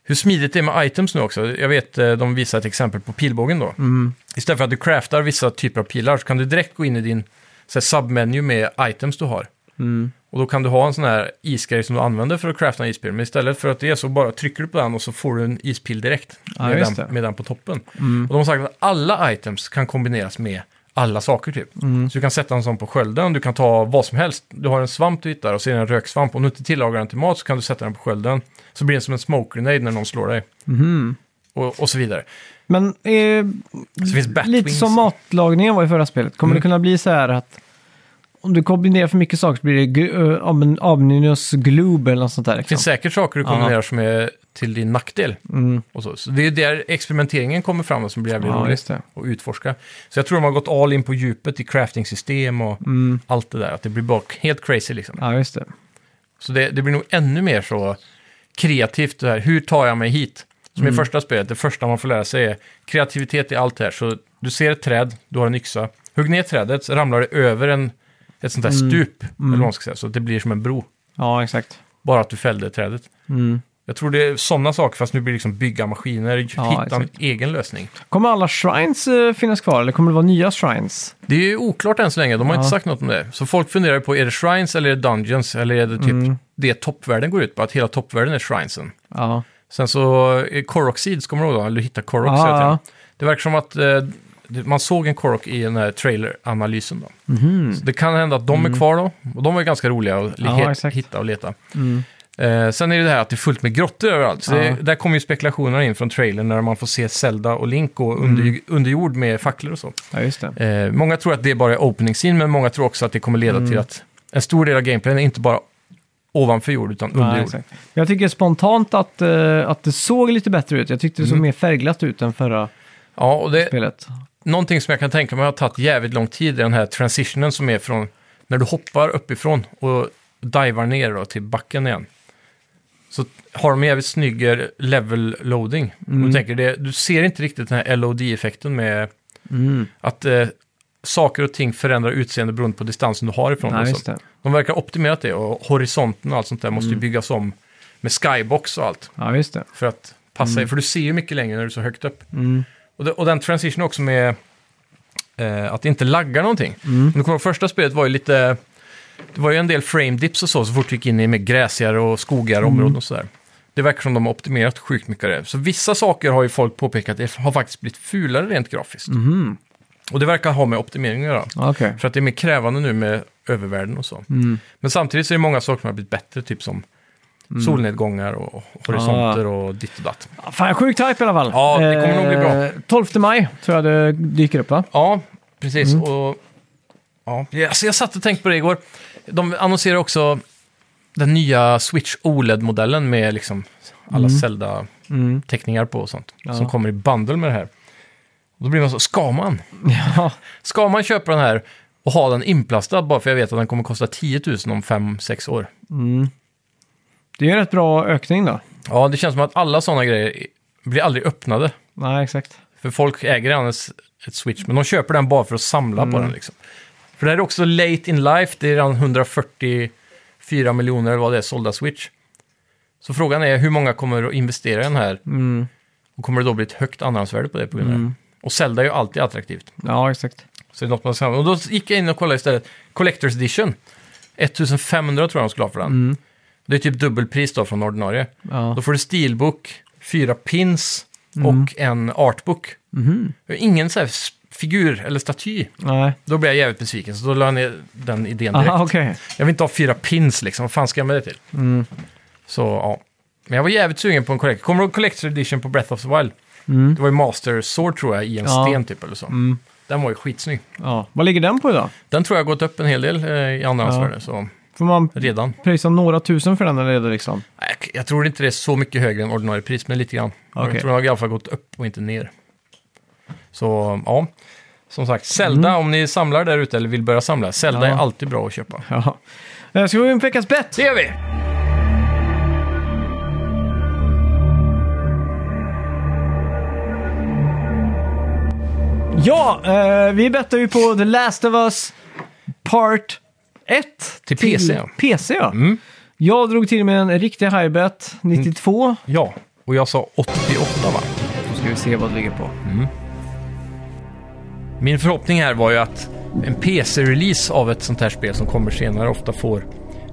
hur smidigt det är med items nu också. Jag vet, eh, de visar ett exempel på pilbågen då.
Mm.
Istället för att du craftar vissa typer av pilar så kan du direkt gå in i din så här, submenu med items du har.
Mm.
Och då kan du ha en sån här isgrej som du använder för att crafta en ispil. Men istället för att det är så bara trycker du på den och så får du en ispil direkt.
Ja,
med, den, med den på toppen.
Mm.
Och de har sagt att alla items kan kombineras med alla saker typ.
Mm.
Så du kan sätta en sån på skölden, du kan ta vad som helst. Du har en svamp du hittar och så är det en röksvamp. Om du inte tillagar den till mat så kan du sätta den på skölden. Så blir den som en smoke grenade när någon slår dig.
Mhm.
Och, och så vidare.
Men eh,
Så finns
lite som matlagningen var i förra spelet, kommer
Mm.
det kunna bli så här att om du kombinerar för mycket saker så blir det omin- ominous gloob eller något sånt där.
Det
Liksom.
finns säkert saker du kombinerar som är till din nackdel.
Mm.
Och så. så det är där experimenteringen kommer fram och som blir jävligt
Ja,
roligt
det.
att utforska. Så jag tror de har gått all in på djupet i crafting-system och
Mm.
allt det där. Att det blir bara helt crazy liksom.
Ja, just det.
Så det, det blir nog ännu mer så kreativt det här. Hur tar jag mig hit? Som
Mm.
i första spelet, det första man får lära sig är kreativitet i allt det här. Så du ser ett träd, du har en yxa. Hugg ner trädet, så ramlar det över en, ett sånt där
Mm.
stup, eller vad man ska säga. Så att det blir som en bro.
Ja, exakt.
Bara att du fällde trädet.
Mm.
Jag tror det är sådana saker, fast nu blir det liksom bygga maskiner, hitta en
exakt.
egen lösning.
Kommer alla shrines eh, finnas kvar eller kommer det vara nya shrines?
Det är ju oklart än så länge, de har
Ja.
inte sagt något om det. Så folk funderar ju på, är det shrines eller är det dungeons? Eller är det typ
Mm.
det toppvärlden går ut på, att hela toppvärlden är shrinesen?
Ja.
Sen så, Seeds, kommer du ihåg då? Eller du hittar Korok,
Ja, ja.
Det verkar som att eh, man såg en Korok i den här trailer-analysen då.
Mhm.
Så det kan hända att de är kvar då, och de är ganska roliga att
Ja, exakt.
hitta och leta.
Mm.
Eh, sen är det det här att det är fullt med grottor överallt. Så
Ja.
det, där kommer ju spekulationerna in från trailern när man får se Zelda och Link gå under,
Mm.
under jord med facklor och så.
Ja, just det.
Eh, många tror att det bara är opening scene, men många tror också att det kommer leda
Mm.
till att en stor del av gameplayen är inte bara ovanför jord, utan under
Ja,
jord.
exakt. Jag tycker spontant att, eh, att det såg lite bättre ut. Jag tyckte det såg
Mm.
mer färgglatt ut än förra
Ja, och det,
spelet.
någonting som jag kan tänka mig har tagit jävligt lång tid är den här transitionen som är från när du hoppar uppifrån och divar ner då till backen igen. Så har de jävligt snygg level loading.
Mm.
Och du, tänker det, du ser inte riktigt den här LOD-effekten med
Mm.
att eh, saker och ting förändrar utseende beroende på distansen du har ifrån
Nej,
det.
just
Så
det.
De verkar ha optimerat det och horisonten och allt sånt där måste
Mm.
ju byggas om med skybox och allt.
Ja, just det.
För att passa För du ser ju mycket längre när du är så högt upp.
Mm.
Och, det, och den transition också med eh, att det inte laggar någonting.
Mm.
Du kommer första spelet var ju lite... Det var ju en del frame dips och så, så fort du gick in i mer gräsigare och skogigare
Mm.
områden och sådär. Det verkar som de har optimerat sjukt mycket av det. Så vissa saker har ju folk påpekat det har faktiskt blivit fulare rent grafiskt.
Mhm.
Och det verkar ha med optimering att göra.
Okej.
För att det är mer krävande nu med övervärlden och så.
Mm.
Men samtidigt så är det många saker som har blivit bättre, typ som
Mm.
solnedgångar och horisonter och ditt och datt.
Fan, sjukt hype i alla fall.
Ja, det kommer nog bli bra.
Eh, 12 maj tror jag det dyker upp va?
Ja, precis.
Mm.
Och, ja, alltså jag satt och tänkte på det igår. De annonserar också den nya Switch OLED-modellen med liksom alla Zelda-teckningar på och sånt.
Ja.
Som kommer i bundle med det här. Då blir man så, ska man?
Ja.
Ska man köpa den här och ha den inplastad bara för jag vet att den kommer kosta 10 000 om 5-6 år?
Mm. Det är en rätt bra ökning då.
Ja, det känns som att alla sådana grejer blir aldrig öppnade.
Nej, exakt.
För folk äger redan ett, ett Switch, men de köper den bara för att samla
Mm.
på den. Liksom. För det här är också late in life, det är redan 144 miljoner eller vad det är sålda Switch. Så frågan är hur många kommer att investera i den här
Mm.
och kommer det då bli ett högt andrahandsvärde på det på grund av det? Och Zelda är ju alltid attraktivt.
Ja, exakt.
Så det är något man ska Och då gick jag in och kollade istället. Collector's Edition. 1500 tror jag de skulle ha för den.
Mm.
Det är typ dubbelpris då från ordinarie.
Ja.
Då får du steelbook, fyra pins
Mm.
och en artbook.
Mhm.
Ingen så här figur eller staty.
Nej.
Då blir jag jävligt besviken, så då la jag ner den idén direkt.
Aha, okej.
Jag vill inte ha fyra pins liksom, vad fan ska jag med det till?
Mm.
Så ja. Men jag var jävligt sugen på en Collector. Kommer du ihåg Collector Edition på Breath of the Wild?
Mm.
Det var ju Master Sword tror jag, i en
Ja.
sten typ eller så.
Mm.
Den var ju skitsnygg.
Ja. Vad ligger den på idag?
Den tror jag har gått upp en hel del eh, i andrahandsvärde, så
Får man
redan.
pröjsa några tusen för den eller är det liksom?
Nej, jag- tror inte det är så mycket högre än ordinarie pris, men lite grann.
Okej.
Jag tror den har i alla fall gått upp och inte ner. Så ja, som sagt, Zelda om ni samlar där ute eller vill börja samla. Zelda
Mm. Ja.
är alltid bra att köpa.
Ja. Eh, Ska vi gå in på veckans bett?
Det gör vi!
Ja, eh, vi bettar ju på The Last of Us Part 1.
Till PC, ja.
PC, ja.
Mm.
Jag drog till med en riktig highbet, 92.
Ja, och jag sa 88 va?
Då ska vi se vad det ligger på.
Min förhoppning här var ju att en PC-release av ett sånt här spel som kommer senare ofta får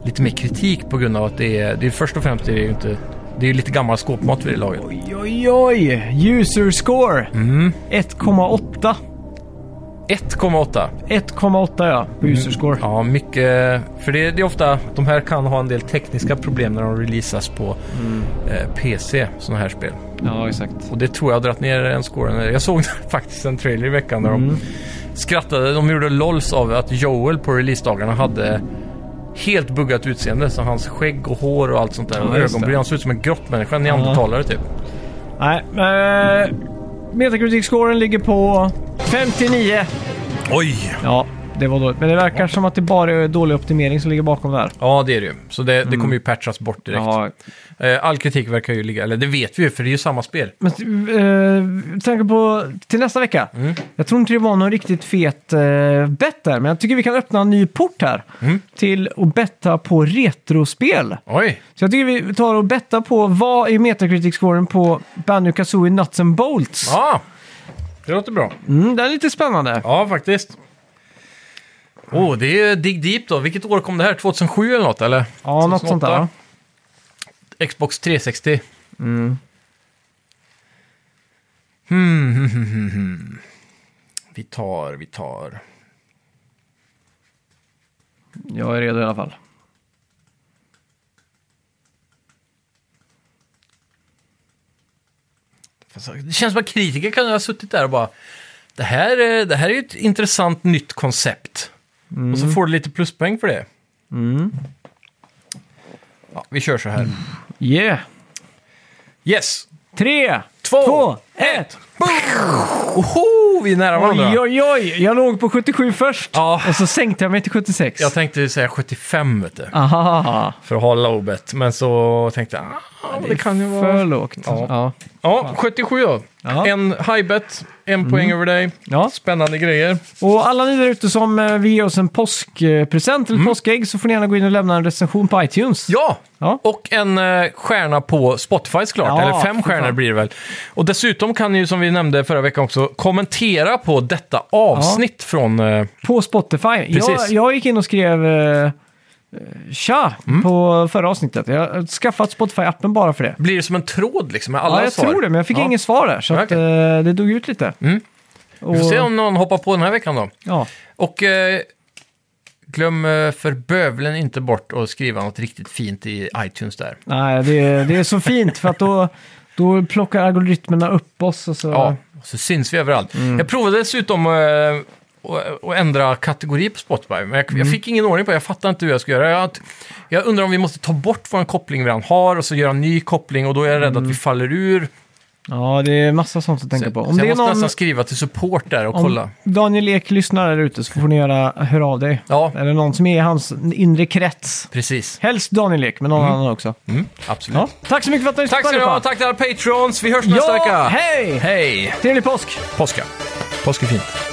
lite mer kritik på grund av att det är, det är först och främst det är ju inte, det är lite gammal skåpmat vid det laget.
Oj, oj, oj! User score 1,8.
1,8.
1,8 ja, på user score.
Ja, mycket. För det, det är ofta, de här kan ha en del tekniska problem när de releasas på eh, PC, sådana här spel.
Ja, exakt.
Och det tror jag har dragit ner en score. Jag såg faktiskt en trailer i veckan där de skrattade. De gjorde LOLs av att Joel på releasedagarna hade helt buggat utseende. Så hans skägg och hår och allt sånt där.
Ja,
och ögonbryn. Han såg ut som en grottmänniska, en neandertalare typ.
Nej, eh, Metacritic-scoren ligger på 59.
Oj!
Ja, det var dåligt. Men det verkar som att det bara är dålig optimering som ligger bakom där.
Ja, det är det ju. Så det, det kommer ju patchas bort direkt.
Ja,
Eh, All kritik verkar ju ligga, eller det vet vi ju för det är ju samma spel.
men eh, tänker på till nästa vecka. Jag tror inte det var någon riktigt fet eh, bett där, men jag tycker vi kan öppna en ny port här till att betta på retrospel.
Oj!
Så jag tycker vi tar och bettar på vad är Metacritic-scoren på Banjo Kazooie Nuts and Bolts.
Ja! Det låter bra.
Mm, den är lite spännande.
Ja, faktiskt. Oh, det är Dig Deep då. Vilket år kom det här? 2007 eller något, eller?
Ja, något sånt där.
2008. Xbox 360.
Mm.
Hmm, hmm, hmm, hmm, hmm. Vi tar, vi tar.
Jag är redo i alla fall.
Det känns som att kritiker kan ha suttit där och bara det här, är- det här är ju ett intressant nytt koncept. Och så får du lite pluspoäng för det.
Mm.
Ja, vi kör så här.
Yeah!
Yes!
Tre,
Två,
två ett!
Oho! Oh, vi är nära varandra.
Oj, oj, oj! Jag låg på 77 först
Ja.
och så sänkte jag mig till 76.
Jag tänkte säga 75, vet du.
Aha,
För att ha low bet. Men så tänkte jag, ah, det, kan ju vara...
för lågt.
Ja.
Ja.
Ja, 77 då.
Ja.
En high bet, en poäng över dig.
Ja.
Spännande grejer.
Och alla ni där ute som eh, vill ge oss en påskpresent eller påskägg så får ni gärna gå in och lämna en recension på iTunes.
Mm. Ja,
Ja.
och en eh, stjärna på Spotify såklart.
Ja,
Eller fem stjärnor blir det väl. Och dessutom kan ni ju, som vi nämnde förra veckan också, kommentera på detta avsnitt från... Eh,
På Spotify. Jag,
Precis.
jag gick in och skrev tja
Mm.
på förra avsnittet. Jag har skaffat Spotify-appen bara för det.
blir det som en tråd liksom med alla
ja, jag
svar?
tror det, men jag fick
ja.
inget svar där. Så att,
Okej.
eh, det dog ut lite.
Mm.
Och,
Vi får se om någon hoppar på den här veckan då.
ja.
Och eh, glöm eh, för bövelen inte bort att skriva något riktigt fint i iTunes där.
Nej, det, det är så fint för att då, då plockar algoritmerna upp oss och så...
Ja, så syns vi överallt.
Mm.
Jag provade dessutom eh, att- att ändra kategori på Spotify, men jag,
Mm.
jag fick ingen ordning på det. Jag fattar inte hur jag ska göra. Jag, jag undrar om vi måste ta bort vår koppling vi redan har och så göra en ny koppling och då är jag rädd att vi faller ur.
Ja, det är massa sånt att tänka
Så,
på.
så
Om
jag
det är
måste
någon...
nästan skriva till support där och kolla.
Om Daniel Ek lyssnar där ute så får ni göra, höra av dig.
Ja,
Eller någon som är i hans inre krets.
precis.
Helst Daniel Ek, men någon annan också.
Mm, absolut.
Ja. Tack så mycket för att ni
Tack ska ni ha, tack till alla patrons. Vi hörs nästa
Ja,
vecka.
hej!
Hej!
Trevlig påsk!
Påska. Påsk är fint.